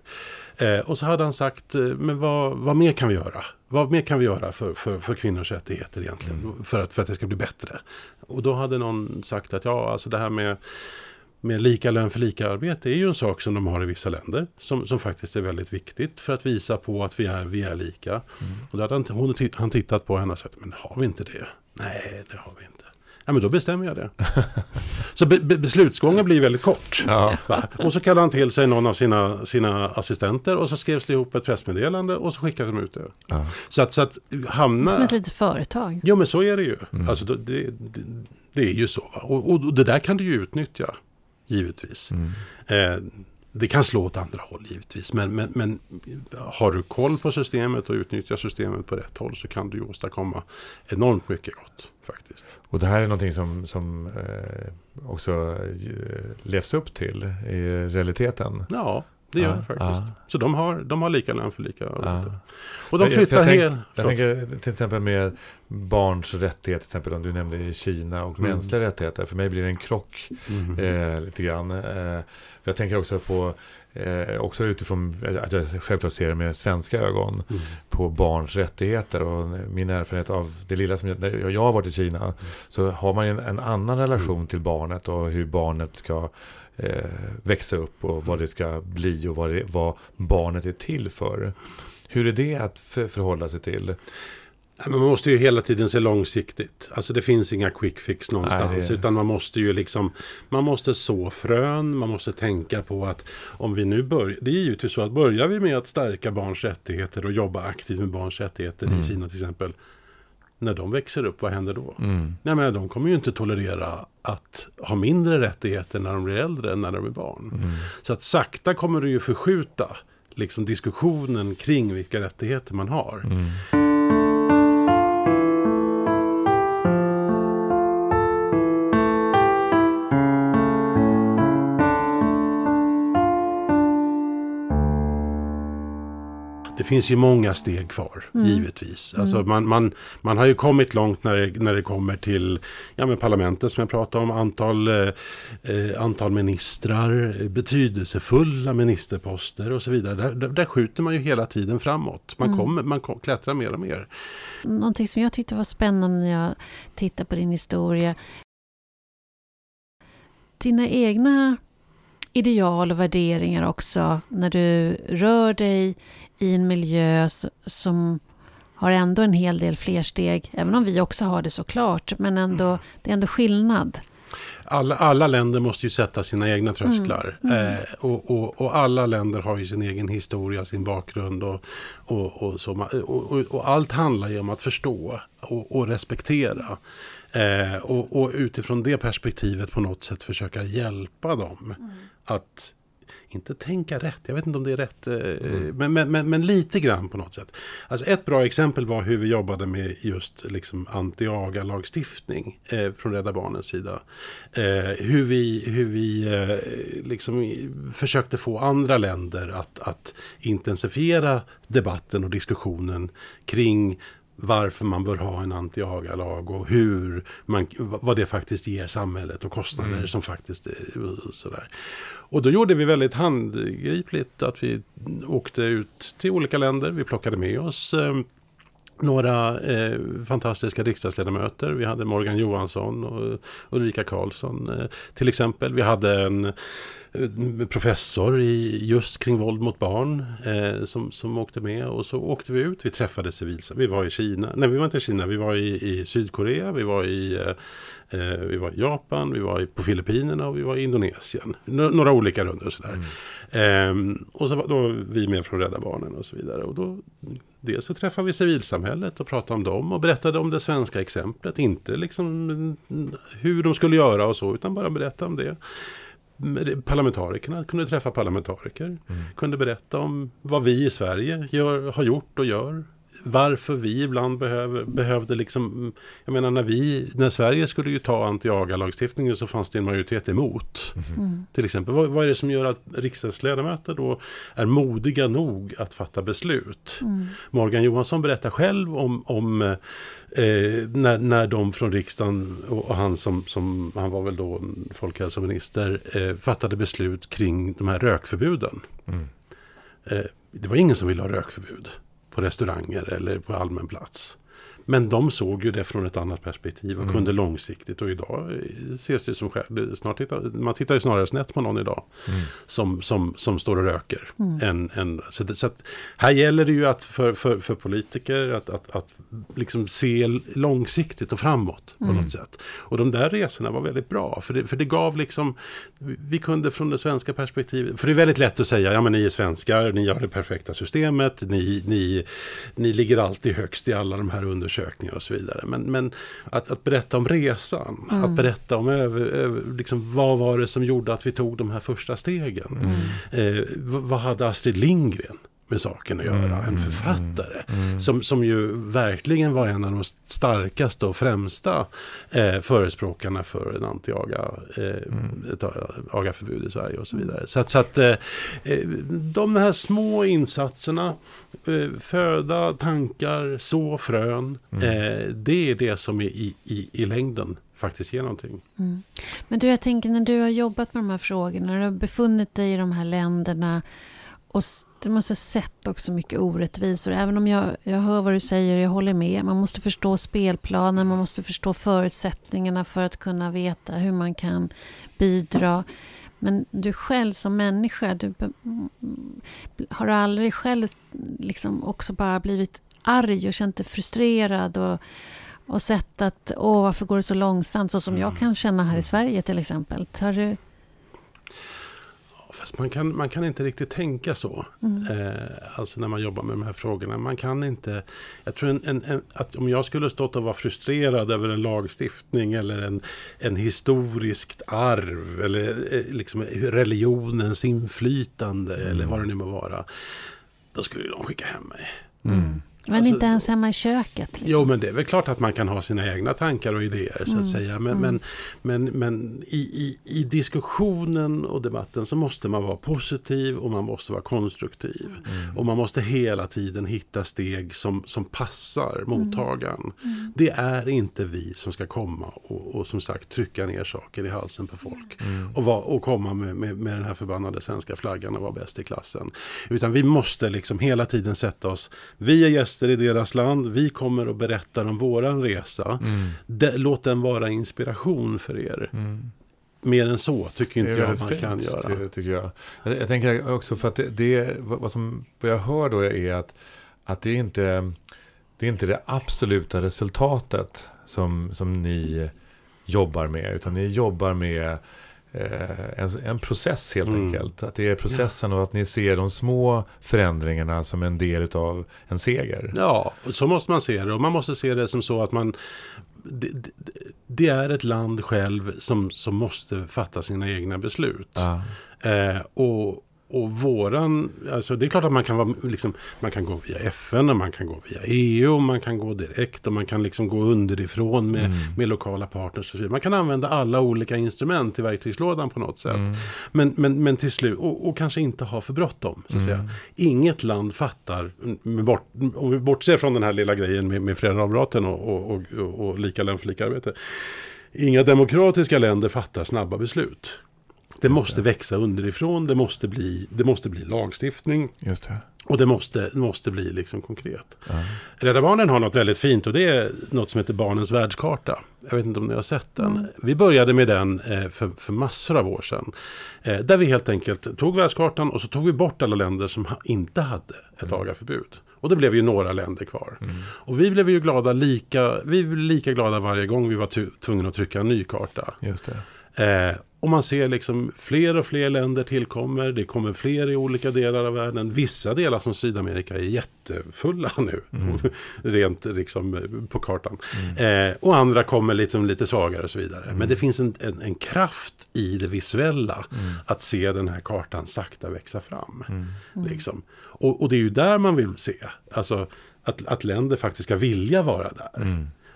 Speaker 3: Eh, och så hade han sagt, eh, men vad, vad mer kan vi göra? Vad mer kan vi göra för, för, för kvinnors rättigheter egentligen? För, att, för att det ska bli bättre. Och då hade någon sagt att ja, alltså det här med med lika lön för lika arbete är ju en sak som de har i vissa länder. Som, som faktiskt är väldigt viktigt för att visa på att vi är, vi är lika. Och då hade han, hon, han tittat på henne och sagt, men har vi inte det? Nej, det har vi inte. Ja, men då bestämmer jag det. så be, be, beslutsgången blir väldigt kort.
Speaker 2: Ja.
Speaker 3: Och så kallade han till sig någon av sina, sina assistenter och så skrevs det ihop ett pressmeddelande och så skickade de ut det.
Speaker 2: Ja.
Speaker 3: Så att, så att hamna...
Speaker 1: Som ett litet företag.
Speaker 3: Jo men så är det ju.
Speaker 2: Mm.
Speaker 3: Alltså, det, det, det är ju så. Va? Och, och det där kan du ju utnyttja. Givetvis.
Speaker 2: Mm.
Speaker 3: Eh, det kan slå åt andra håll givetvis. Men, men, men har du koll på systemet och utnyttjar systemet på rätt håll så kan du ju åstadkomma enormt mycket gott. Faktiskt.
Speaker 2: Och det här är någonting som, som eh, också eh, levs upp till i realiteten.
Speaker 3: Ja, det gör
Speaker 2: Ja,
Speaker 3: det faktiskt.
Speaker 2: ja.
Speaker 3: Så de har, de har lika lön för lika arbete.
Speaker 2: Ja.
Speaker 3: Och de
Speaker 2: Jag-
Speaker 3: flyttar
Speaker 2: jag tänk-
Speaker 3: hel...
Speaker 2: Jag tänker till exempel med barns rättigheter, till exempel om du nämnde i Kina och
Speaker 3: Mm.
Speaker 2: mänskliga rättigheter. För mig blir det en krock
Speaker 3: Mhm.
Speaker 2: eh, lite grann. Eh, jag tänker också på, eh, också utifrån att jag självklart ser det med svenska ögon,
Speaker 3: Mm.
Speaker 2: på barns rättigheter. Och min erfarenhet av det lilla som jag, jag har varit i Kina, så har man en, en annan relation
Speaker 3: Mm.
Speaker 2: till barnet och hur barnet ska eh, växa upp och vad det ska bli och vad, det, vad barnet är till för. Hur är det att för, förhålla sig till?
Speaker 3: Man måste ju hela tiden se långsiktigt. Alltså det finns inga quick fix någonstans.
Speaker 2: Nej,
Speaker 3: Utan man måste ju liksom Man måste så frön. Man måste tänka på att om vi nu börjar Det är givetvis så att börjar vi med att stärka barns rättigheter och jobba aktivt med barns rättigheter
Speaker 2: Mm.
Speaker 3: i Kina till exempel. När de växer upp, vad händer då?
Speaker 2: Mm.
Speaker 3: Nej, men de kommer ju inte tolerera att ha mindre rättigheter när de blir äldre än när de är barn.
Speaker 2: Mm.
Speaker 3: Så att sakta kommer det ju förskjuta liksom diskussionen kring vilka rättigheter man har.
Speaker 2: Mm.
Speaker 3: Det finns ju många steg kvar,
Speaker 1: Mm.
Speaker 3: givetvis. Alltså man, man, man har ju kommit långt när det, när det kommer till ja, men parlamentet som jag pratade om, antal, eh, eh, antal ministrar, betydelsefulla ministerposter och så vidare. Där, där, där skjuter man ju hela tiden framåt. Man,
Speaker 1: Mm.
Speaker 3: kommer, man kom, klättrar mer och mer.
Speaker 1: Någonting som jag tyckte var spännande när jag tittade på din historia. Dina egna ideal och värderingar också när du rör dig i en miljö som har ändå en hel del fler steg, även om vi också har det såklart, men ändå, det är ändå skillnad.
Speaker 3: Alla, alla länder måste ju sätta sina egna trösklar.
Speaker 1: Mm, mm.
Speaker 3: Eh, och, och, och alla länder har ju sin egen historia, sin bakgrund. Och, och, och, så, och, och, allt handlar ju om att förstå och respektera. Eh, och, och utifrån det perspektivet på något sätt försöka hjälpa dem att inte tänka rätt, jag vet inte om det är rätt, eh, men, men, men, men lite grann på något sätt. Alltså ett bra exempel var hur vi jobbade med just liksom anti-aga-lagstiftning eh, från Rädda Barnens sida. Eh, hur vi, hur vi eh, liksom försökte få andra länder att, att intensifiera debatten och diskussionen kring varför man bör ha en anti-aga-lag och hur man, vad det faktiskt ger samhället och kostnader
Speaker 2: Mm.
Speaker 3: som faktiskt är sådär. Och då gjorde vi väldigt handgripligt att vi åkte ut till olika länder. Vi plockade med oss eh, några eh, fantastiska riksdagsledamöter. Vi hade Morgan Johansson och Ulrika Karlsson eh, till exempel. Vi hade en eh, professor i just kring våld mot barn eh, som, som åkte med och så åkte vi ut. Vi träffade civilsamhället. Vi var i Kina. Nej, vi var inte i Kina. Vi var i, i Sydkorea. Vi var i, eh, eh, vi var i Japan. Vi var i, på Filippinerna och vi var i Indonesien. Nå- några olika rundor sådär.
Speaker 2: Mm.
Speaker 3: Ehm, och så var då vi med från Rädda Barnen och så vidare. Och då dels så träffade vi civilsamhället och pratade om dem och berättade om det svenska exemplet. Inte liksom hur de skulle göra och så, utan bara berätta om det. Parlamentarikerna kunde träffa parlamentariker. Mm. Kunde berätta om vad vi i Sverige gör, har gjort och gör varför vi ibland behöver, behövde liksom, jag menar när vi, när Sverige skulle ju ta anti-aga-lagstiftningen så fanns det en majoritet emot. Mm. Till exempel, vad, vad, är det som gör att riksdagsledamöter då är modiga nog att fatta beslut? Mm. Morgan Johansson berättar själv om, om eh, när, när de från riksdagen och, och han som, som, han var väl då folkhälsominister, eh, fattade beslut kring de här rökförbuden. Mm. Eh, det var ingen som ville ha rökförbud på restauranger eller på allmän plats. Men de såg ju det från ett annat perspektiv och mm. kunde långsiktigt. Och idag ses det som själv. Snart tittar, man tittar ju snarare snett på någon idag. Mm. Som, som, som står och röker. Mm. Än, än, så, det, så att, här gäller det ju att för, för, för politiker att, att, att liksom se långsiktigt och framåt. på mm. något sätt. Och de där resorna var väldigt bra. För det, för det gav liksom. Vi kunde från det svenska perspektivet. För det är väldigt lätt att säga. Ja men ni är svenskar. Ni har det perfekta systemet. Ni, ni, ni ligger alltid högst i alla de här undersökningarna undersökningar och så vidare. Men, men att, att berätta om resan, mm. att berätta om över, över, liksom, vad var det som gjorde att vi tog de här första stegen. Mm. Eh, vad hade Astrid Lindgren med saken att göra. Mm, en författare mm, mm, som, som ju verkligen var en av de starkaste och främsta eh, förespråkarna för en anti-aga eh, mm. ett agaförbud i Sverige och så vidare. Så att, så att eh, eh, de här små insatserna, föda tankar, så frön, mm. eh, det är det som i, i, i längden faktiskt ger någonting. Mm.
Speaker 1: Men du, jag tänker när du har jobbat med de här frågorna, när du har befunnit dig i de här länderna och du måste ha sett också mycket orättvisor. Även om jag, jag hör vad du säger, jag håller med. Man måste förstå spelplanen, man måste förstå förutsättningarna för att kunna veta hur man kan bidra. Men du själv som människa, du, har du aldrig själv liksom också bara blivit arg och känt dig frustrerad och, och sett att åh, varför går det så långsamt? Så som mm. jag kan känna här i Sverige till exempel. Har du,
Speaker 3: Fast man kan, man kan inte riktigt tänka så. Mm. Eh, alltså när man jobbar med de här frågorna. Man kan inte... Jag tror en, en, en, att om jag skulle stått och vara frustrerad över en lagstiftning eller en, en historiskt arv eller eh, liksom religionens inflytande mm. eller vad det nu må vara. Då skulle de skicka hem mig. Mm.
Speaker 1: Men alltså, inte ens hemma i köket? Liksom.
Speaker 3: Jo, men det är väl klart att man kan ha sina egna tankar och idéer. så mm. att säga. Men, mm. men, men, men i, i, i, diskussionen och debatten så måste man vara positiv och man måste vara konstruktiv. Mm. Och man måste hela tiden hitta steg som, som passar mm. mottagaren. Mm. Det är inte vi som ska komma och, och som sagt trycka ner saker i halsen på folk. Mm. Och, va, och komma med, med, med den här förbannade svenska flaggan och vara bäst i klassen. Utan vi måste liksom hela tiden sätta oss, vi är gäster gäster i deras land. Vi kommer och berättar om våran resa. Mm. De, låt den vara inspiration för er. Mm. Mer än så tycker inte jag man fint, kan göra.
Speaker 2: Tycker jag. jag. Jag tänker också för att det, det vad, som, vad jag hör då är att, att det, är inte, det är inte det absoluta resultatet som, som ni jobbar med. Utan ni jobbar med en, en process helt mm. enkelt. Att det är processen och att ni ser de små förändringarna som en del av en seger.
Speaker 3: Ja, så måste man se det. Och man måste se det som så att man det, det, det är ett land själv som, som måste fatta sina egna beslut. Ja. Eh, och, och våran, alltså det är klart att man kan, vara, liksom, man kan gå via FN och man kan gå via EU och man kan gå direkt och man kan liksom gå underifrån med, mm. med lokala partners. Man kan använda alla olika instrument i verktygslådan på något sätt. Mm. Men, men, men till slut, och, och kanske inte ha för bråttom. Så att mm. säga. Inget land fattar, bort, om vi bortser från den här lilla grejen med, med föräldraavbraten och, och, och, och, och lika lön för lika arbete. Inga demokratiska länder fattar snabba beslut. Det måste växa underifrån, det måste bli, det måste bli lagstiftning.
Speaker 2: Just det.
Speaker 3: Och det måste, måste bli liksom konkret. Ja. Rädda Barnen har något väldigt fint och det är något som heter Barnens världskarta. Jag vet inte om ni har sett den. Mm. Vi började med den eh, för, för massor av år sedan. Eh, där vi helt enkelt tog världskartan och så tog vi bort alla länder som inte hade ett mm. agaförbud. Och det blev ju några länder kvar. Mm. Och vi blev ju glada lika, vi blev lika glada varje gång vi var tvungna att trycka en ny karta.
Speaker 2: Just det.
Speaker 3: Eh, och man ser liksom fler och fler länder tillkommer. Det kommer fler i olika delar av världen. Vissa delar som Sydamerika är jättefulla nu. Mm. rent liksom på kartan. Mm. Eh, och andra kommer liksom lite svagare och så vidare. Mm. Men det finns en, en, en, kraft i det visuella. Mm. Att se den här kartan sakta växa fram. Mm. Liksom. Och, och, det är ju där man vill se. Alltså att, att länder faktiskt ska vilja vara där.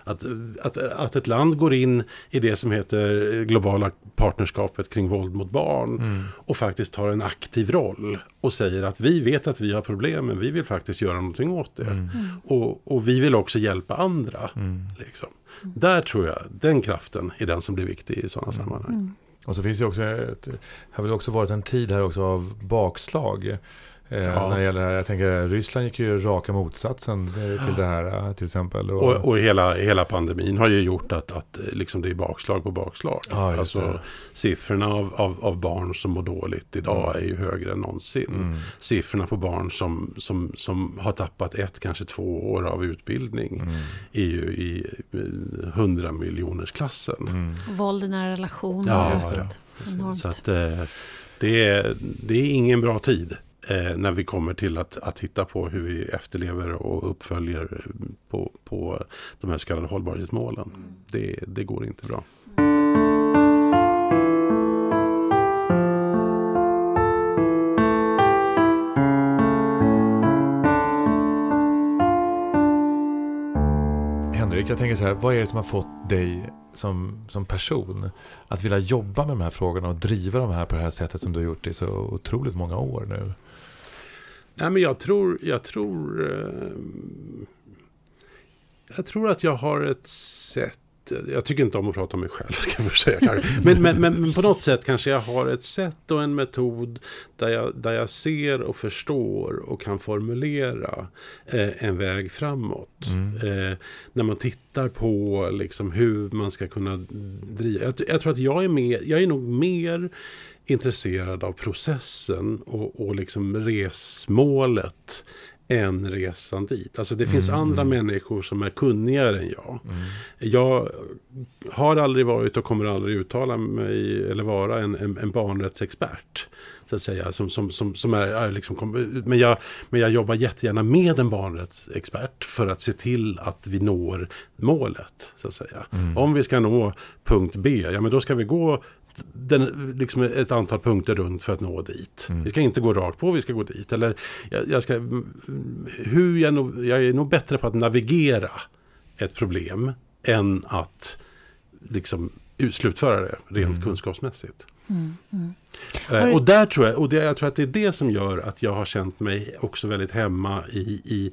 Speaker 3: Mm. Att, att, att ett land går in i det som heter globala partnerskapet kring våld mot barn mm. och faktiskt tar en aktiv roll och säger att vi vet att vi har problem men vi vill faktiskt göra någonting åt det. Mm. Och, och, vi vill också hjälpa andra. Mm. Liksom. Där tror jag, den kraften är den som blir viktig i sådana mm. sammanhang. Mm.
Speaker 2: Och så finns det också, det har väl också varit en tid här också av bakslag. Eh, ja. När det gäller, jag tänker Ryssland gick ju raka motsatsen eh, till det här eh, till exempel.
Speaker 3: Och, och, och hela, hela pandemin har ju gjort att, att liksom det är bakslag på bakslag. Ja, alltså, siffrorna av, av, av, barn som mår dåligt idag mm. är ju högre än någonsin. Mm. Siffrorna på barn som, som, som har tappat ett, kanske två år av utbildning mm. är ju i hundra miljoners klassen.
Speaker 1: Mm. Våld i nära relationer. Ja, ja.
Speaker 3: Så att, det, är, det är ingen bra tid eh, när vi kommer till att, att titta på hur vi efterlever och uppföljer på, på de här så kallade hållbarhetsmålen. Mm. Det, det går inte bra.
Speaker 2: Henrik, jag tänker så här, vad är det som har fått dig som, som person att vilja jobba med de här frågorna och driva de här på det här sättet som du har gjort i så otroligt många år nu?
Speaker 3: Nej, men jag tror, jag tror, eh, jag tror att jag har ett sätt jag tycker inte om att prata om mig själv, ska jag säga. Men, men, men, men, på något sätt kanske jag har ett sätt och en metod där jag, där jag ser och förstår och kan formulera eh, en väg framåt. Mm. Eh, när man tittar på liksom, hur man ska kunna driva. Jag, jag, tror att jag är, mer, jag är nog mer intresserad av processen och, och liksom resmålet än resan dit. Alltså det finns mm, andra människor som är kunnigare än jag. Mm. Jag har aldrig varit och kommer aldrig uttala mig eller vara en, en, en barnrättsexpert. Så att säga, som, som, som, som är, är liksom, men, jag, men jag jobbar jättegärna med en barnrättsexpert för att se till att vi når målet. Så att säga. Mm. Om vi ska nå punkt B, ja men då ska vi gå den, liksom ett antal punkter runt för att nå dit. Mm. Vi ska inte gå rakt på, vi ska gå dit. Eller jag, jag ska, hur jag, nog, jag är nog bättre på att navigera ett problem än att liksom slutföra det rent mm. kunskapsmässigt. Mm, mm. Eh, och där tror jag, och det, jag tror att det är det som gör att jag har känt mig också väldigt hemma i, i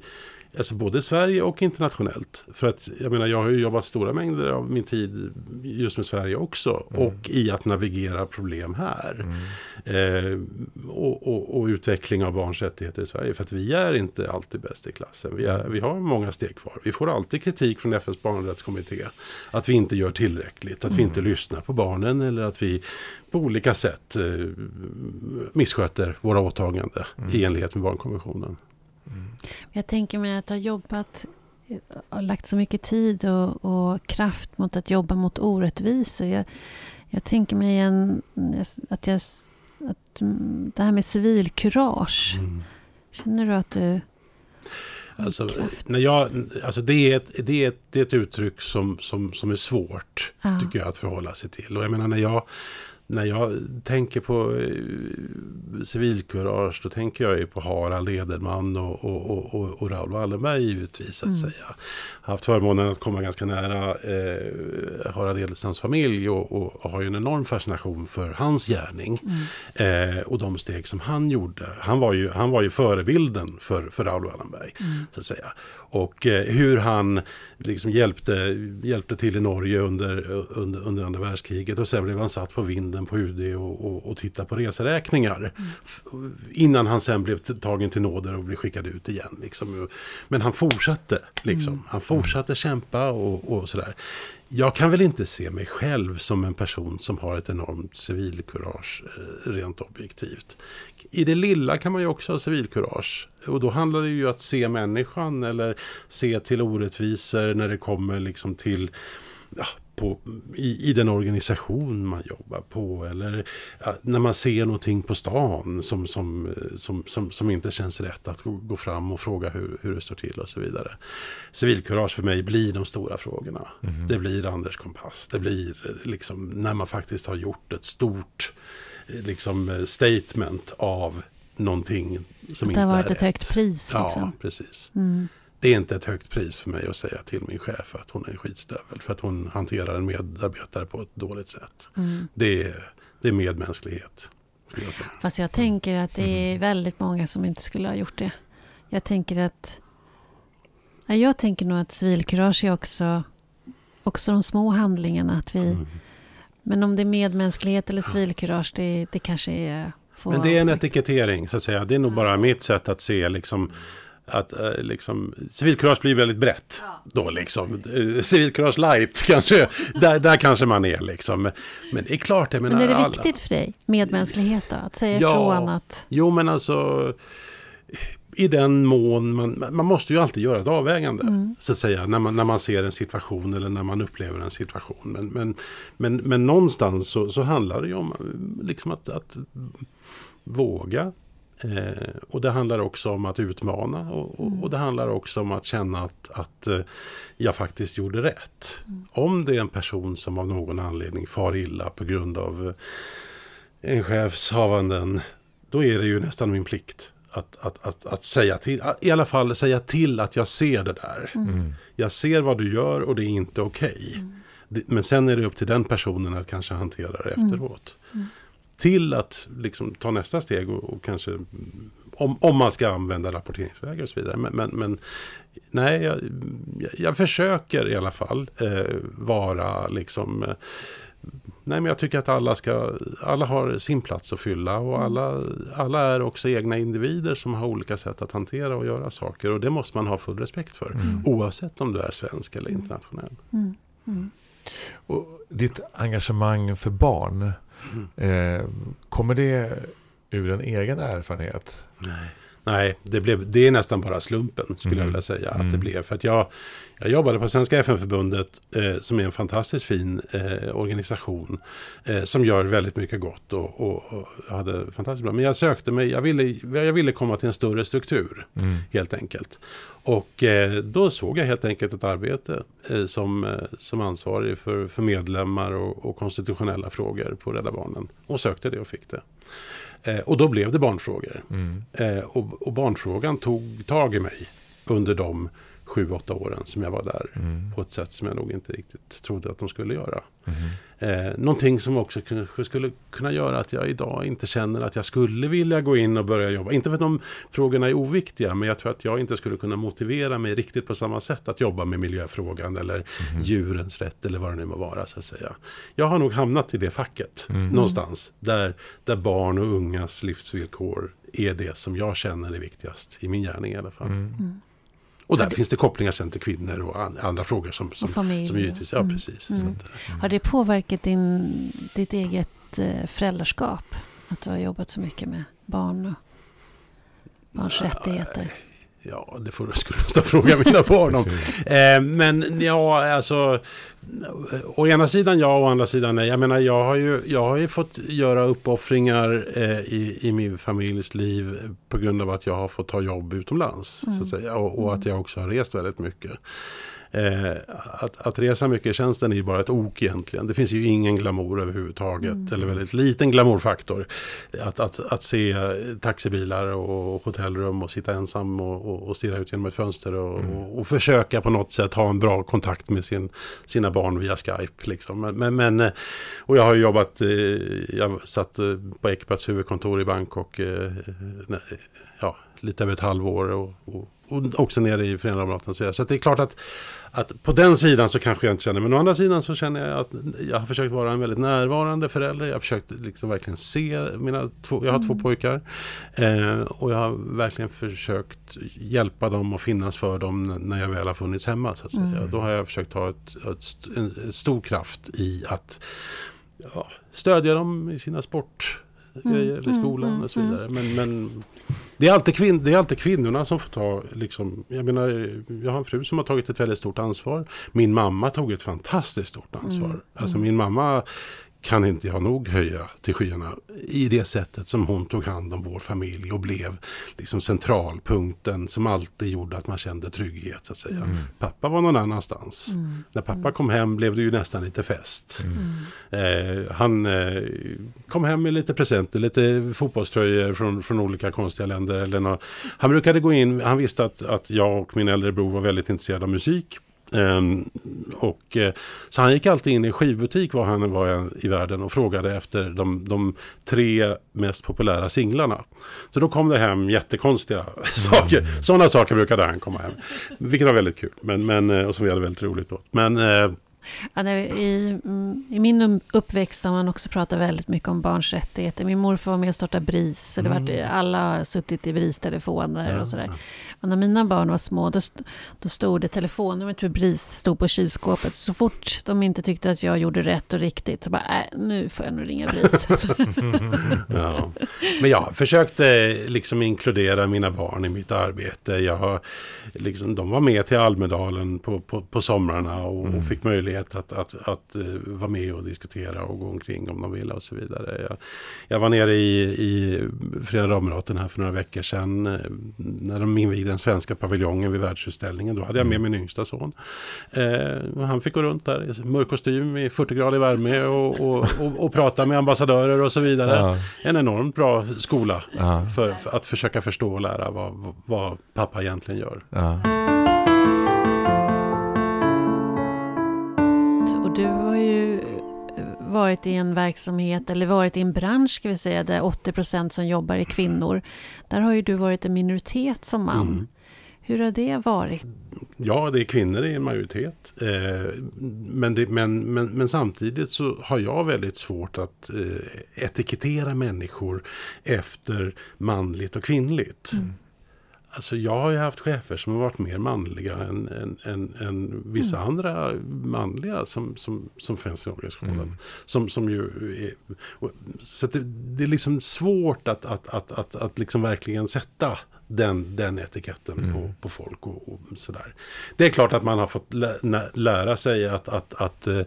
Speaker 3: Alltså både Sverige och internationellt. För att jag menar jag har ju jobbat stora mängder av min tid just med Sverige också. Mm. Och i att navigera problem här. Mm. Eh, och, och, och, utveckling av barns rättigheter i Sverige. För att vi är inte alltid bäst i klassen. Vi, är, vi har många steg kvar. Vi får alltid kritik från FNs barnrättskommitté. Att vi inte gör tillräckligt. Att mm. vi inte lyssnar på barnen. Eller att vi på olika sätt eh, missköter våra åtaganden i mm. enlighet med barnkonventionen.
Speaker 1: Mm. Jag tänker mig att har jobbat och lagt så mycket tid och, och, kraft mot att jobba mot orättvisor. Jag, jag tänker mig en, att, jag, att det här med civilkurage. Mm. Känner du att du...
Speaker 3: Alltså, när jag, alltså det, är ett, det, är ett, det är ett uttryck som, som, som är svårt, ja. tycker jag, att förhålla sig till. Och jag menar, när jag, när jag tänker på eh, civilkurage då tänker jag ju på Harald Edelman och, och, och, och Raoul Wallenberg givetvis. Att mm. säga. Jag har haft förmånen att komma ganska nära eh, Harald Edelstams familj och, och, och, har ju en enorm fascination för hans gärning. Mm. Eh, och de steg som han gjorde. Han var ju, han var ju förebilden för, för Raoul Wallenberg. Mm. Så att säga. Och eh, hur han liksom hjälpte, hjälpte till i Norge under, under, under andra världskriget. Och sen blev han satt på vinden på UD och, och, och tittade på reseräkningar. Mm. Innan han sen blev tagen till nåder och blev skickad ut igen. Liksom. Men han fortsatte. Liksom. Mm. Han fortsatte kämpa och, och sådär. Jag kan väl inte se mig själv som en person som har ett enormt civilkurage eh, rent objektivt. I det lilla kan man ju också ha civilkurage. Och då handlar det ju om att se människan eller se till orättvisor när det kommer liksom till ja, på, i, i, den organisation man jobbar på eller när man ser någonting på stan som, som, som, som, som inte känns rätt att gå, gå, fram och fråga hur, hur det står till och så vidare. Civilkurage för mig blir de stora frågorna. Mm. Det blir Anders kompass. Det blir liksom när man faktiskt har gjort ett stort liksom, statement av någonting som inte är rätt.
Speaker 1: Det har varit ett högt pris.
Speaker 3: Liksom. Ja, precis. Mm. Det är inte ett högt pris för mig att säga till min chef att hon är en skitstövel. För att hon hanterar en medarbetare på ett dåligt sätt. Mm. Det, är, det är medmänsklighet.
Speaker 1: Jag Fast jag tänker att det är väldigt många som inte skulle ha gjort det. Jag tänker att... Jag tänker nog att civilkurage är också, också de små handlingarna. Att vi, mm. Men om det är medmänsklighet eller civilkurage, det, det kanske är...
Speaker 3: Men det är en etikettering, så att säga. Det är nog bara mitt sätt att se liksom att eh, liksom, civilkurage blir väldigt brett. Ja. Då liksom. Eh, civilkurage light kanske, där, där kanske man är liksom. Men det är klart, jag
Speaker 1: menar Men är det alla... viktigt för dig, medmänsklighet då? Att säga ja, ifrån att...
Speaker 3: Jo, men alltså i den mån man, man måste ju alltid göra ett avvägande. Mm. Så att säga, när man, när man ser en situation eller när man upplever en situation. Men, men, men, men någonstans så, så handlar det ju om liksom att, att våga Eh, och det handlar också om att utmana och, och, mm. och, det handlar också om att känna att, att eh, jag faktiskt gjorde rätt. Mm. Om det är en person som av någon anledning far illa på grund av eh, en chefshavanden, då är det ju nästan min plikt att, att, att, att, säga till, i alla fall säga till att jag ser det där. Mm. mm. Jag ser vad du gör och det är inte okej. Okay. Mm. Men sen är det upp till den personen att kanske hantera det mm. efteråt. Mm till att liksom ta nästa steg och, och kanske om, om, man ska använda rapporteringsvägar och så vidare. Men, men, men nej, jag, jag, försöker i alla fall eh, vara liksom eh, Nej, men jag tycker att alla, ska, alla har sin plats att fylla och mm. alla, alla är också egna individer som har olika sätt att hantera och göra saker. Och det måste man ha full respekt för. Mm. Oavsett om du är svensk eller internationell. Mm.
Speaker 2: Mm. Och ditt engagemang för barn, Eh, kommer det ur en egen erfarenhet?
Speaker 3: Nej. Nej, det, blev, det är nästan bara slumpen skulle mm. jag vilja säga att mm. det blev. För att jag, jag jobbade på Svenska FN-förbundet eh, som är en fantastiskt fin eh, organisation eh, som gör väldigt mycket gott och, och, och, hade fantastiskt bra. Men jag sökte mig, jag ville, jag ville komma till en större struktur mm. helt enkelt. Och eh, då såg jag helt enkelt ett arbete eh, som, eh, som ansvarig för, för medlemmar och, och konstitutionella frågor på Rädda Barnen och sökte det och fick det. Eh, och då blev det barnfrågor. Mm. Eh, och, och, barnfrågan tog tag i mig under de sju, åtta åren som jag var där. Mm. På ett sätt som jag nog inte riktigt trodde att de skulle göra. Mm. Eh, någonting som också skulle kunna göra att jag idag inte känner att jag skulle vilja gå in och börja jobba. Inte för att de frågorna är oviktiga, men jag tror att jag inte skulle kunna motivera mig riktigt på samma sätt att jobba med miljöfrågan eller mm. djurens rätt eller vad det nu må vara. Så att säga. Jag har nog hamnat i det facket mm. någonstans där, där barn och ungas livsvillkor är det som jag känner är viktigast i min gärning i alla fall. Mm. Och där det... finns det kopplingar sen till kvinnor och andra frågor som, som, som givetvis, ja mm. precis. Mm. Att,
Speaker 1: mm. Har det påverkat din, ditt eget eh, föräldraskap? Att du har jobbat så mycket med barn och barns Nej. rättigheter?
Speaker 3: Ja, det får du skulle nästan fråga mina barn om. eh, men ja, alltså... Å ena sidan ja, å andra sidan nej. Jag menar, jag har ju, jag har ju fått göra uppoffringar eh, i, i min familjs liv på grund av att jag har fått ta jobb utomlands. Mm. Så att säga, och, och, att jag också har rest väldigt mycket. Eh, att, att resa mycket i tjänsten är ju bara ett ok egentligen. Det finns ju ingen glamour överhuvudtaget. Mm. Eller väldigt liten glamourfaktor. Att, att, att se taxibilar och hotellrum och sitta ensam och, och, och stirra ut genom ett fönster. Och, mm. och, och, försöka på något sätt ha en bra kontakt med sin, sina barn via Skype. Liksom. Men, men, eh, och jag har jobbat, eh, jag satt på Ecpats huvudkontor i Bangkok lite över ett halvår. Och, och, och också nere i Förenade Arabemiraten. Så det är klart att att på den sidan så kanske jag inte känner, men å andra sidan så känner jag att jag har försökt vara en väldigt närvarande förälder. Jag har försökt liksom verkligen se mina två, jag har mm. två pojkar. Eh, och jag har verkligen försökt hjälpa dem och finnas för dem när jag väl har funnits hemma. Så att säga. Mm. Då har jag försökt ha ett, ett, en, en stor kraft i att ja, stödja dem i sina sportgrejer mm. i skolan mm. och så vidare. Mm. Men, men det, är alltid kvin, det är alltid kvinnorna som får ta, liksom, jag menar, jag har en fru som har tagit ett väldigt stort ansvar. Min mamma tog ett fantastiskt stort ansvar. Mm. Alltså min mamma kan inte jag nog höja till skyarna i det sättet som hon tog hand om vår familj och blev liksom centralpunkten som alltid gjorde att man kände trygghet. så att säga. Mm. Pappa var någon annanstans. Mm. När pappa mm. kom hem blev det ju nästan lite fest. Mm. Eh, han eh, kom hem med lite presenter, lite fotbollströjor från, från olika konstiga länder. Eller något. Han brukade gå in, han visste att, att jag och min äldre bror var väldigt intresserade av musik. Um, och, eh, så han gick alltid in i skivbutik var han var i världen och frågade efter de, de tre mest populära singlarna. Så då kom det hem jättekonstiga mm. saker. Sådana saker brukade han komma hem. Vilket var väldigt kul men, men, eh, och som vi hade väldigt roligt åt. Men eh,
Speaker 1: Ja, i, mm, I min uppväxt har man också pratat väldigt mycket om barns rättigheter. Min morfar var med och startade BRIS. Så det mm. var, alla har suttit i BRIS-telefoner ja, och sådär. Ja. Och när mina barn var små, då, då stod det telefonnumret för BRIS stod på kylskåpet. Så fort de inte tyckte att jag gjorde rätt och riktigt, så bara, äh, nu får jag nog ringa BRIS.
Speaker 3: ja. Men jag försökte liksom inkludera mina barn i mitt arbete. Jag, liksom, de var med till Almedalen på, på, på somrarna och, mm. och fick möjlighet att, att, att, att uh, vara med och diskutera och gå omkring om de ville och så vidare. Jag, jag var nere i, i Förenta Arabemiraten här för några veckor sedan eh, när de invigde den svenska paviljongen vid världsutställningen. Då hade jag med mm. min yngsta son. Eh, han fick gå runt där i mörk kostym i 40 grader värme och, och, och, och, prata med ambassadörer och så vidare. Ja. En enormt bra skola ja. för, för, att försöka förstå och lära vad, vad pappa egentligen gör. Ja.
Speaker 1: Du har ju varit i en verksamhet, eller varit i en bransch ska vi säga, där 80% som jobbar är kvinnor. Där har ju du varit en minoritet som man. Mm. Hur har det varit?
Speaker 3: Ja, det är kvinnor i en majoritet. Eh, men, det, men, men, men, samtidigt så har jag väldigt svårt att eh, etikettera människor efter manligt och kvinnligt. Mm. Alltså jag har ju haft chefer som har varit mer manliga än, än, än, än vissa mm. andra manliga som, som, som finns i organisationen. Mm. Som, som ju är, så det, det, är liksom svårt att, att, att, att, att liksom verkligen sätta den, den etiketten mm. på, på folk och, och, sådär. Det är klart att man har fått lä, lära sig att, att, att uh,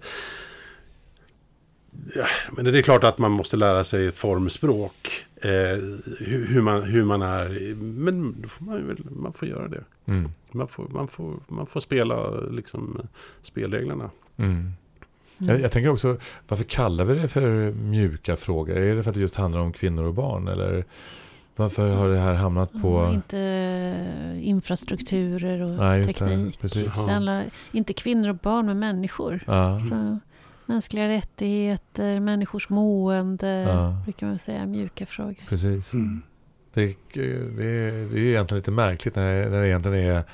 Speaker 3: ja, men det är klart att man måste lära sig ett formspråk. Eh, hur, hur, man, hur man är. Men då får man, väl, man får göra det. Mm. Man, får, man, får, man får spela liksom, spelreglerna. Mm.
Speaker 2: Mm. Jag, jag, tänker också, varför kallar vi det för mjuka frågor? Är det för att det just handlar om kvinnor och barn? Eller varför har det här hamnat på...
Speaker 1: Mm, inte infrastrukturer och Nej, teknik. Det, det handlar inte kvinnor och barn, men människor. Ja. Så mänskliga rättigheter, människors mående, ja. brukar man säga, mjuka frågor.
Speaker 2: Precis. Mm. Det, det, det, är egentligen lite märkligt när, när det egentligen är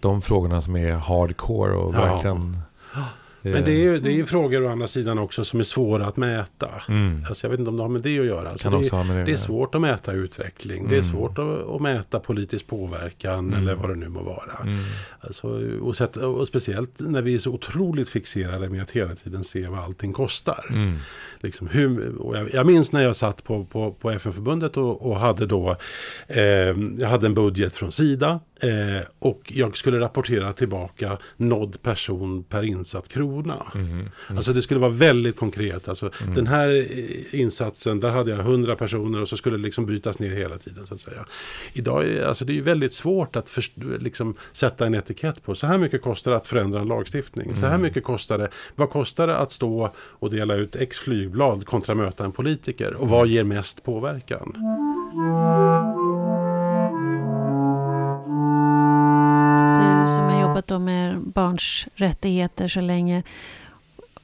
Speaker 2: de frågorna som är hardcore och ja.
Speaker 3: Men det är ju det är frågor å andra sidan också som är svåra att mäta. Mm. Alltså jag vet inte om det har med det att göra. Alltså det, det, det, är svårt att mäta utveckling. Mm. Det är mm. svårt att, att mäta politisk påverkan mm. eller vad det nu må vara. Mm. Alltså, och, set, och, speciellt när vi är så otroligt fixerade med att hela tiden se vad allting kostar. Mm. Liksom hur, jag, jag, minns när jag satt på, på, på FN-förbundet och, och, hade då eh, jag hade en budget från Sida Eh, och jag skulle rapportera tillbaka nådd person per insatt krona. Mm, mm. Alltså det skulle vara väldigt konkret. Alltså, mm. Den här eh, insatsen, där hade jag 100 personer och så skulle det liksom brytas ner hela tiden. så att säga. Idag är alltså, det är väldigt svårt att först, liksom, sätta en etikett på. Så här mycket kostar det att förändra en lagstiftning. Så här mm. mycket kostar det. Vad kostar det att stå och dela ut X flygblad kontra möta en politiker? Och vad ger mest påverkan?
Speaker 1: Jobbat då med barns rättigheter så länge.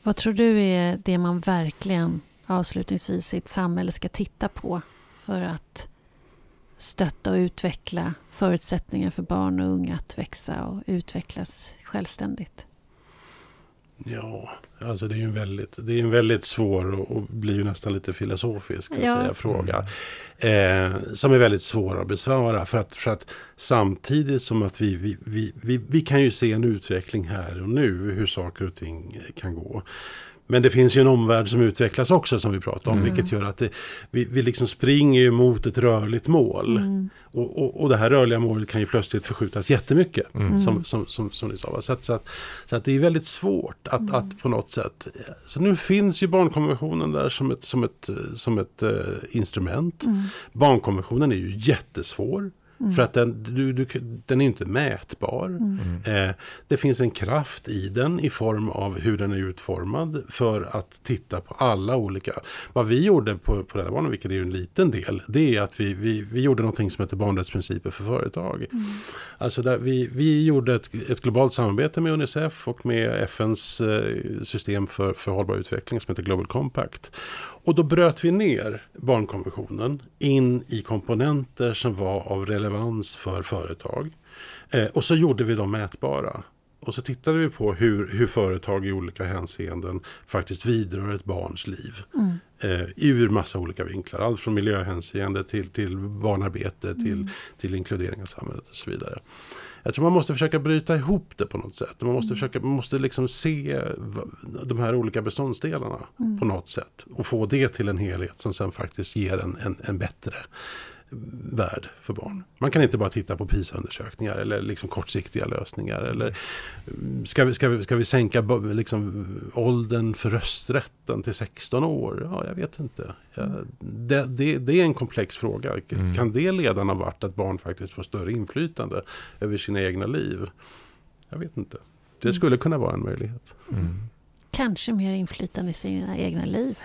Speaker 1: Vad tror du är det man verkligen avslutningsvis i ett samhälle ska titta på för att stötta och utveckla förutsättningar för barn och unga att växa och utvecklas självständigt?
Speaker 3: Ja, alltså det är ju en väldigt, det är en väldigt svår och, och blir ju nästan lite filosofisk ja. säga, fråga. Eh, som är väldigt svår att besvara. För att, för att samtidigt som att vi, vi, vi, vi, vi kan ju se en utveckling här och nu hur saker och ting kan gå. Men det finns ju en omvärld som utvecklas också som vi pratar om.
Speaker 2: Mm.
Speaker 3: Vilket gör att det, vi, vi liksom springer mot ett rörligt mål.
Speaker 1: Mm.
Speaker 3: Och, och, och det här rörliga målet kan ju plötsligt förskjutas jättemycket.
Speaker 2: Mm.
Speaker 3: Som, som, som, som ni sa. Så, att, så, att, så att det är väldigt svårt att,
Speaker 1: Mm.
Speaker 3: att på något sätt. Så nu finns ju barnkonventionen där som ett, som ett, som ett eh, instrument.
Speaker 1: Mm.
Speaker 3: Barnkonventionen är ju jättesvår.
Speaker 1: Mm.
Speaker 3: För att den, du, du, den är inte mätbar.
Speaker 1: Mm.
Speaker 3: Eh, det finns en kraft i den i form av hur den är utformad för att titta på alla olika. Vad vi gjorde på, på Rädda vilket är en liten del, det är att vi, vi, vi gjorde någonting som heter barnrättsprinciper för företag.
Speaker 1: Mm.
Speaker 3: Alltså där vi, vi gjorde ett, ett globalt samarbete med Unicef och med FNs eh, system för, för hållbar utveckling som heter Global Compact. Och då bröt vi ner barnkonventionen in i komponenter som var av relevans för företag. Eh, och så gjorde vi dem mätbara. Och så tittade vi på hur, hur företag i olika hänseenden faktiskt vidrör ett barns liv.
Speaker 1: Mm.
Speaker 3: Eh, ur massa olika vinklar. Allt från miljöhänseende till, till barnarbete till,
Speaker 1: Mm.
Speaker 3: till inkludering av samhället och så vidare. Jag tror man måste försöka bryta ihop det på något sätt. Man måste,
Speaker 1: Mm.
Speaker 3: försöka, man måste liksom se de här olika beståndsdelarna
Speaker 1: Mm.
Speaker 3: på något sätt. Och få det till en helhet som sen faktiskt ger en, en, en bättre värld för barn. Man kan inte bara titta på PISA-undersökningar eller liksom kortsiktiga lösningar. Eller ska vi, ska vi, ska vi sänka liksom, åldern för rösträtten till 16 år? Ja, jag vet inte. Ja, det, det, det är en komplex fråga.
Speaker 2: Mm.
Speaker 3: Kan det leda någon vart att barn faktiskt får större inflytande över sina egna liv? Jag vet inte. Det
Speaker 1: Mm.
Speaker 3: skulle kunna vara en möjlighet.
Speaker 2: Mm.
Speaker 1: Kanske mer inflytande i sina egna liv.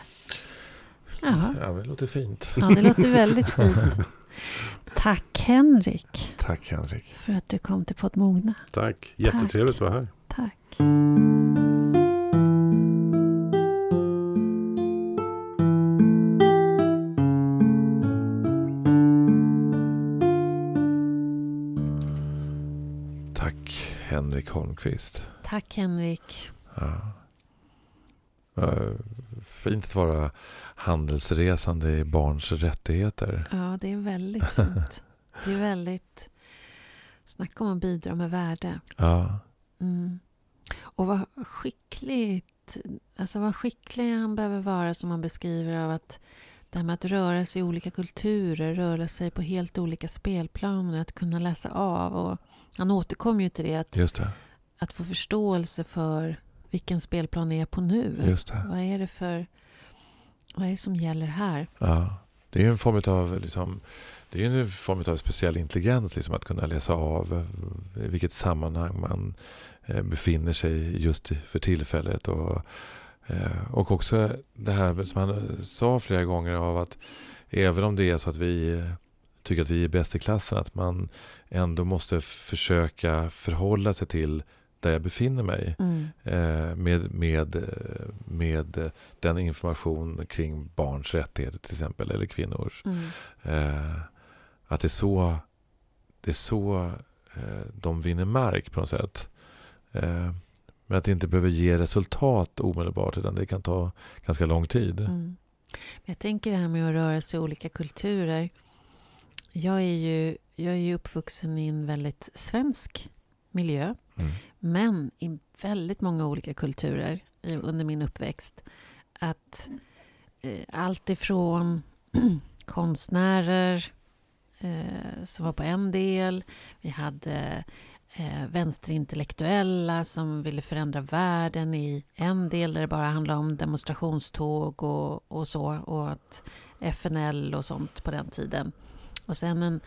Speaker 1: Jaha.
Speaker 2: Ja, det låter fint.
Speaker 1: Ja, det låter väldigt fint. Tack Henrik
Speaker 2: Tack Henrik.
Speaker 1: för att du kom till Podd Mogna.
Speaker 3: Tack, jättetrevligt att vara här.
Speaker 1: Tack.
Speaker 2: Tack Henrik Holmqvist.
Speaker 1: Tack Henrik.
Speaker 2: Ja. Ja, Fint att vara handelsresande i barns rättigheter.
Speaker 1: Ja, det är väldigt fint. Det är väldigt... Snacka om att bidra med värde.
Speaker 2: Ja,
Speaker 1: Mm. Och vad skickligt, alltså vad skicklig han behöver vara som han beskriver av att det här med att röra sig i olika kulturer, röra sig på helt olika spelplaner, att kunna läsa av. Och han återkommer ju till det, att,
Speaker 2: just det.
Speaker 1: att få förståelse för vilken spelplan är jag på nu.
Speaker 2: Just det.
Speaker 1: Vad är det för... Vad är det som gäller här?
Speaker 2: Ja. Det är en form av liksom, det är en form av speciell intelligens liksom, att kunna läsa av eh, i vilket sammanhang man eh, befinner sig just för tillfället. Och, eh, och också det här som han sa flera gånger av att även om det är så att vi tycker att vi är bäst i klassen, att man ändå måste försöka förhålla sig till där jag befinner mig
Speaker 1: Mm.
Speaker 2: eh, med, med, med den information kring barns rättigheter till exempel, eller kvinnors.
Speaker 1: Mm.
Speaker 2: Eh, att det är så, det är så eh, de vinner mark på något sätt. Men att det inte behöver ge resultat omedelbart, utan det kan ta ganska lång tid.
Speaker 1: Mm. Jag tänker det här med att röra sig i olika kulturer. Jag är ju, jag är ju uppvuxen i en väldigt svensk miljö.
Speaker 2: Mm.
Speaker 1: Men i väldigt många olika kulturer i- under min uppväxt. Att eh, allt ifrån konstnärer eh, som var på en del. Vi hade eh, vänsterintellektuella som ville förändra världen i en del där det bara handlade om demonstrationståg och, och så. Och att FNL och sånt på den tiden. Och sen en,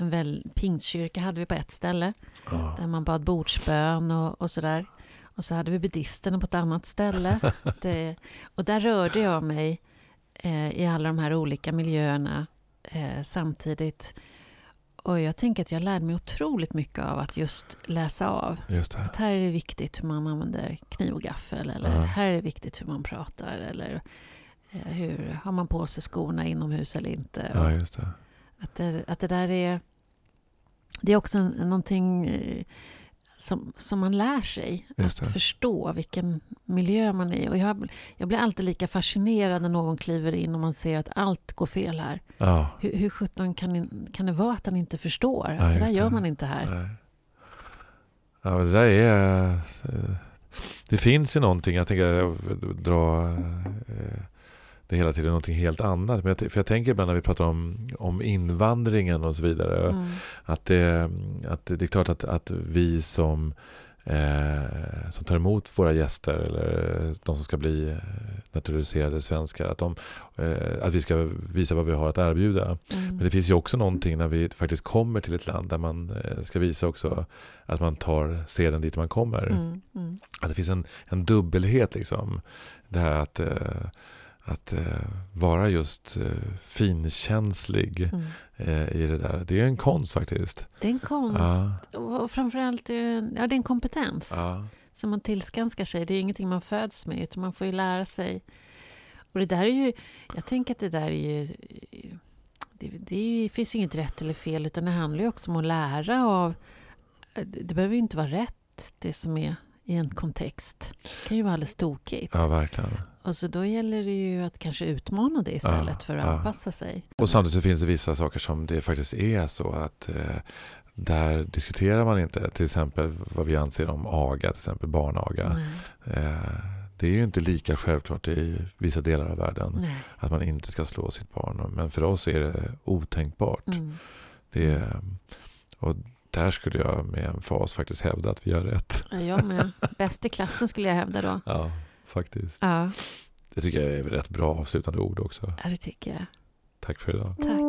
Speaker 1: en väl, pingstkyrka hade vi på ett ställe
Speaker 2: Ja.
Speaker 1: där man bad bordsbön och, och sådär. Och så hade vi buddhisterna på ett annat ställe. Det, och där rörde jag mig eh, i alla de här olika miljöerna eh, samtidigt. Och jag tänker att jag lärde mig otroligt mycket av att just läsa av.
Speaker 2: Just.
Speaker 1: Att här är det viktigt hur man använder kniv och gaffel. Eller
Speaker 2: Ja.
Speaker 1: här är det viktigt hur man pratar. Eller eh, hur har man på sig skorna inomhus eller inte.
Speaker 2: Ja, just det.
Speaker 1: Att det, att det där är... Det är också någonting eh, som, som man lär sig. Att förstå vilken miljö man är i. Och jag, jag blir alltid lika fascinerad när någon kliver in och man ser att allt går fel här.
Speaker 2: Ja.
Speaker 1: Hur, hur sjutton kan, kan det vara att han inte förstår?
Speaker 2: Ja,
Speaker 1: så där
Speaker 2: just
Speaker 1: gör man inte här.
Speaker 2: Nej. Ja, det där är... eh, det finns ju någonting, jag tänker jag dra eh, det hela tiden någonting helt annat. Men jag, för jag tänker ibland när vi pratar om, om invandringen och så vidare.
Speaker 1: Mm.
Speaker 2: Att, det, att det är klart att, att vi som, eh, som tar emot våra gäster eller de som ska bli eh, naturaliserade svenskar. Att, de, eh, att vi ska visa vad vi har att erbjuda.
Speaker 1: Mm.
Speaker 2: Men det finns ju också någonting när vi faktiskt kommer till ett land där man eh, ska visa också att man tar seden dit man kommer.
Speaker 1: Mm. Mm.
Speaker 2: Att det finns en, en dubbelhet liksom. Det här att, eh, att eh, vara just eh, finkänslig
Speaker 1: Mm.
Speaker 2: eh, i det där. Det är en konst faktiskt.
Speaker 1: Det är en konst.
Speaker 2: Ja,
Speaker 1: Och framförallt är ja, det är en kompetens
Speaker 2: ja,
Speaker 1: som man tillskanskar sig. Det är ingenting man föds med, utan man får ju lära sig. Och det där är ju, jag tänker att det där är ju... Det, det, är ju, finns ju inget rätt eller fel, utan det handlar ju också om att lära av... Det behöver ju inte vara rätt, det som är i en kontext. Det kan ju vara alldeles tokigt.
Speaker 2: ja, verkligen.
Speaker 1: Och så då gäller det ju att kanske utmana det istället
Speaker 2: Ja,
Speaker 1: för att
Speaker 2: ja.
Speaker 1: anpassa sig.
Speaker 2: Och samtidigt så finns det vissa saker som det faktiskt är så att eh, där diskuterar man inte till exempel vad vi anser om aga, till exempel barnaga. Eh, det är ju inte lika självklart i vissa delar av världen
Speaker 1: nej.
Speaker 2: att man inte ska slå sitt barn. Men för oss är det otänkbart.
Speaker 1: Mm.
Speaker 2: Det är, och där skulle jag med en fas faktiskt hävda att vi gör rätt.
Speaker 1: Ja, jag med. Bäst i klassen skulle jag hävda då.
Speaker 2: Ja, faktiskt.
Speaker 1: Ja,
Speaker 2: Det tycker jag är ett rätt bra avslutande ord också.
Speaker 1: ja det tycker jag.
Speaker 2: Tack för idag.
Speaker 1: Tack.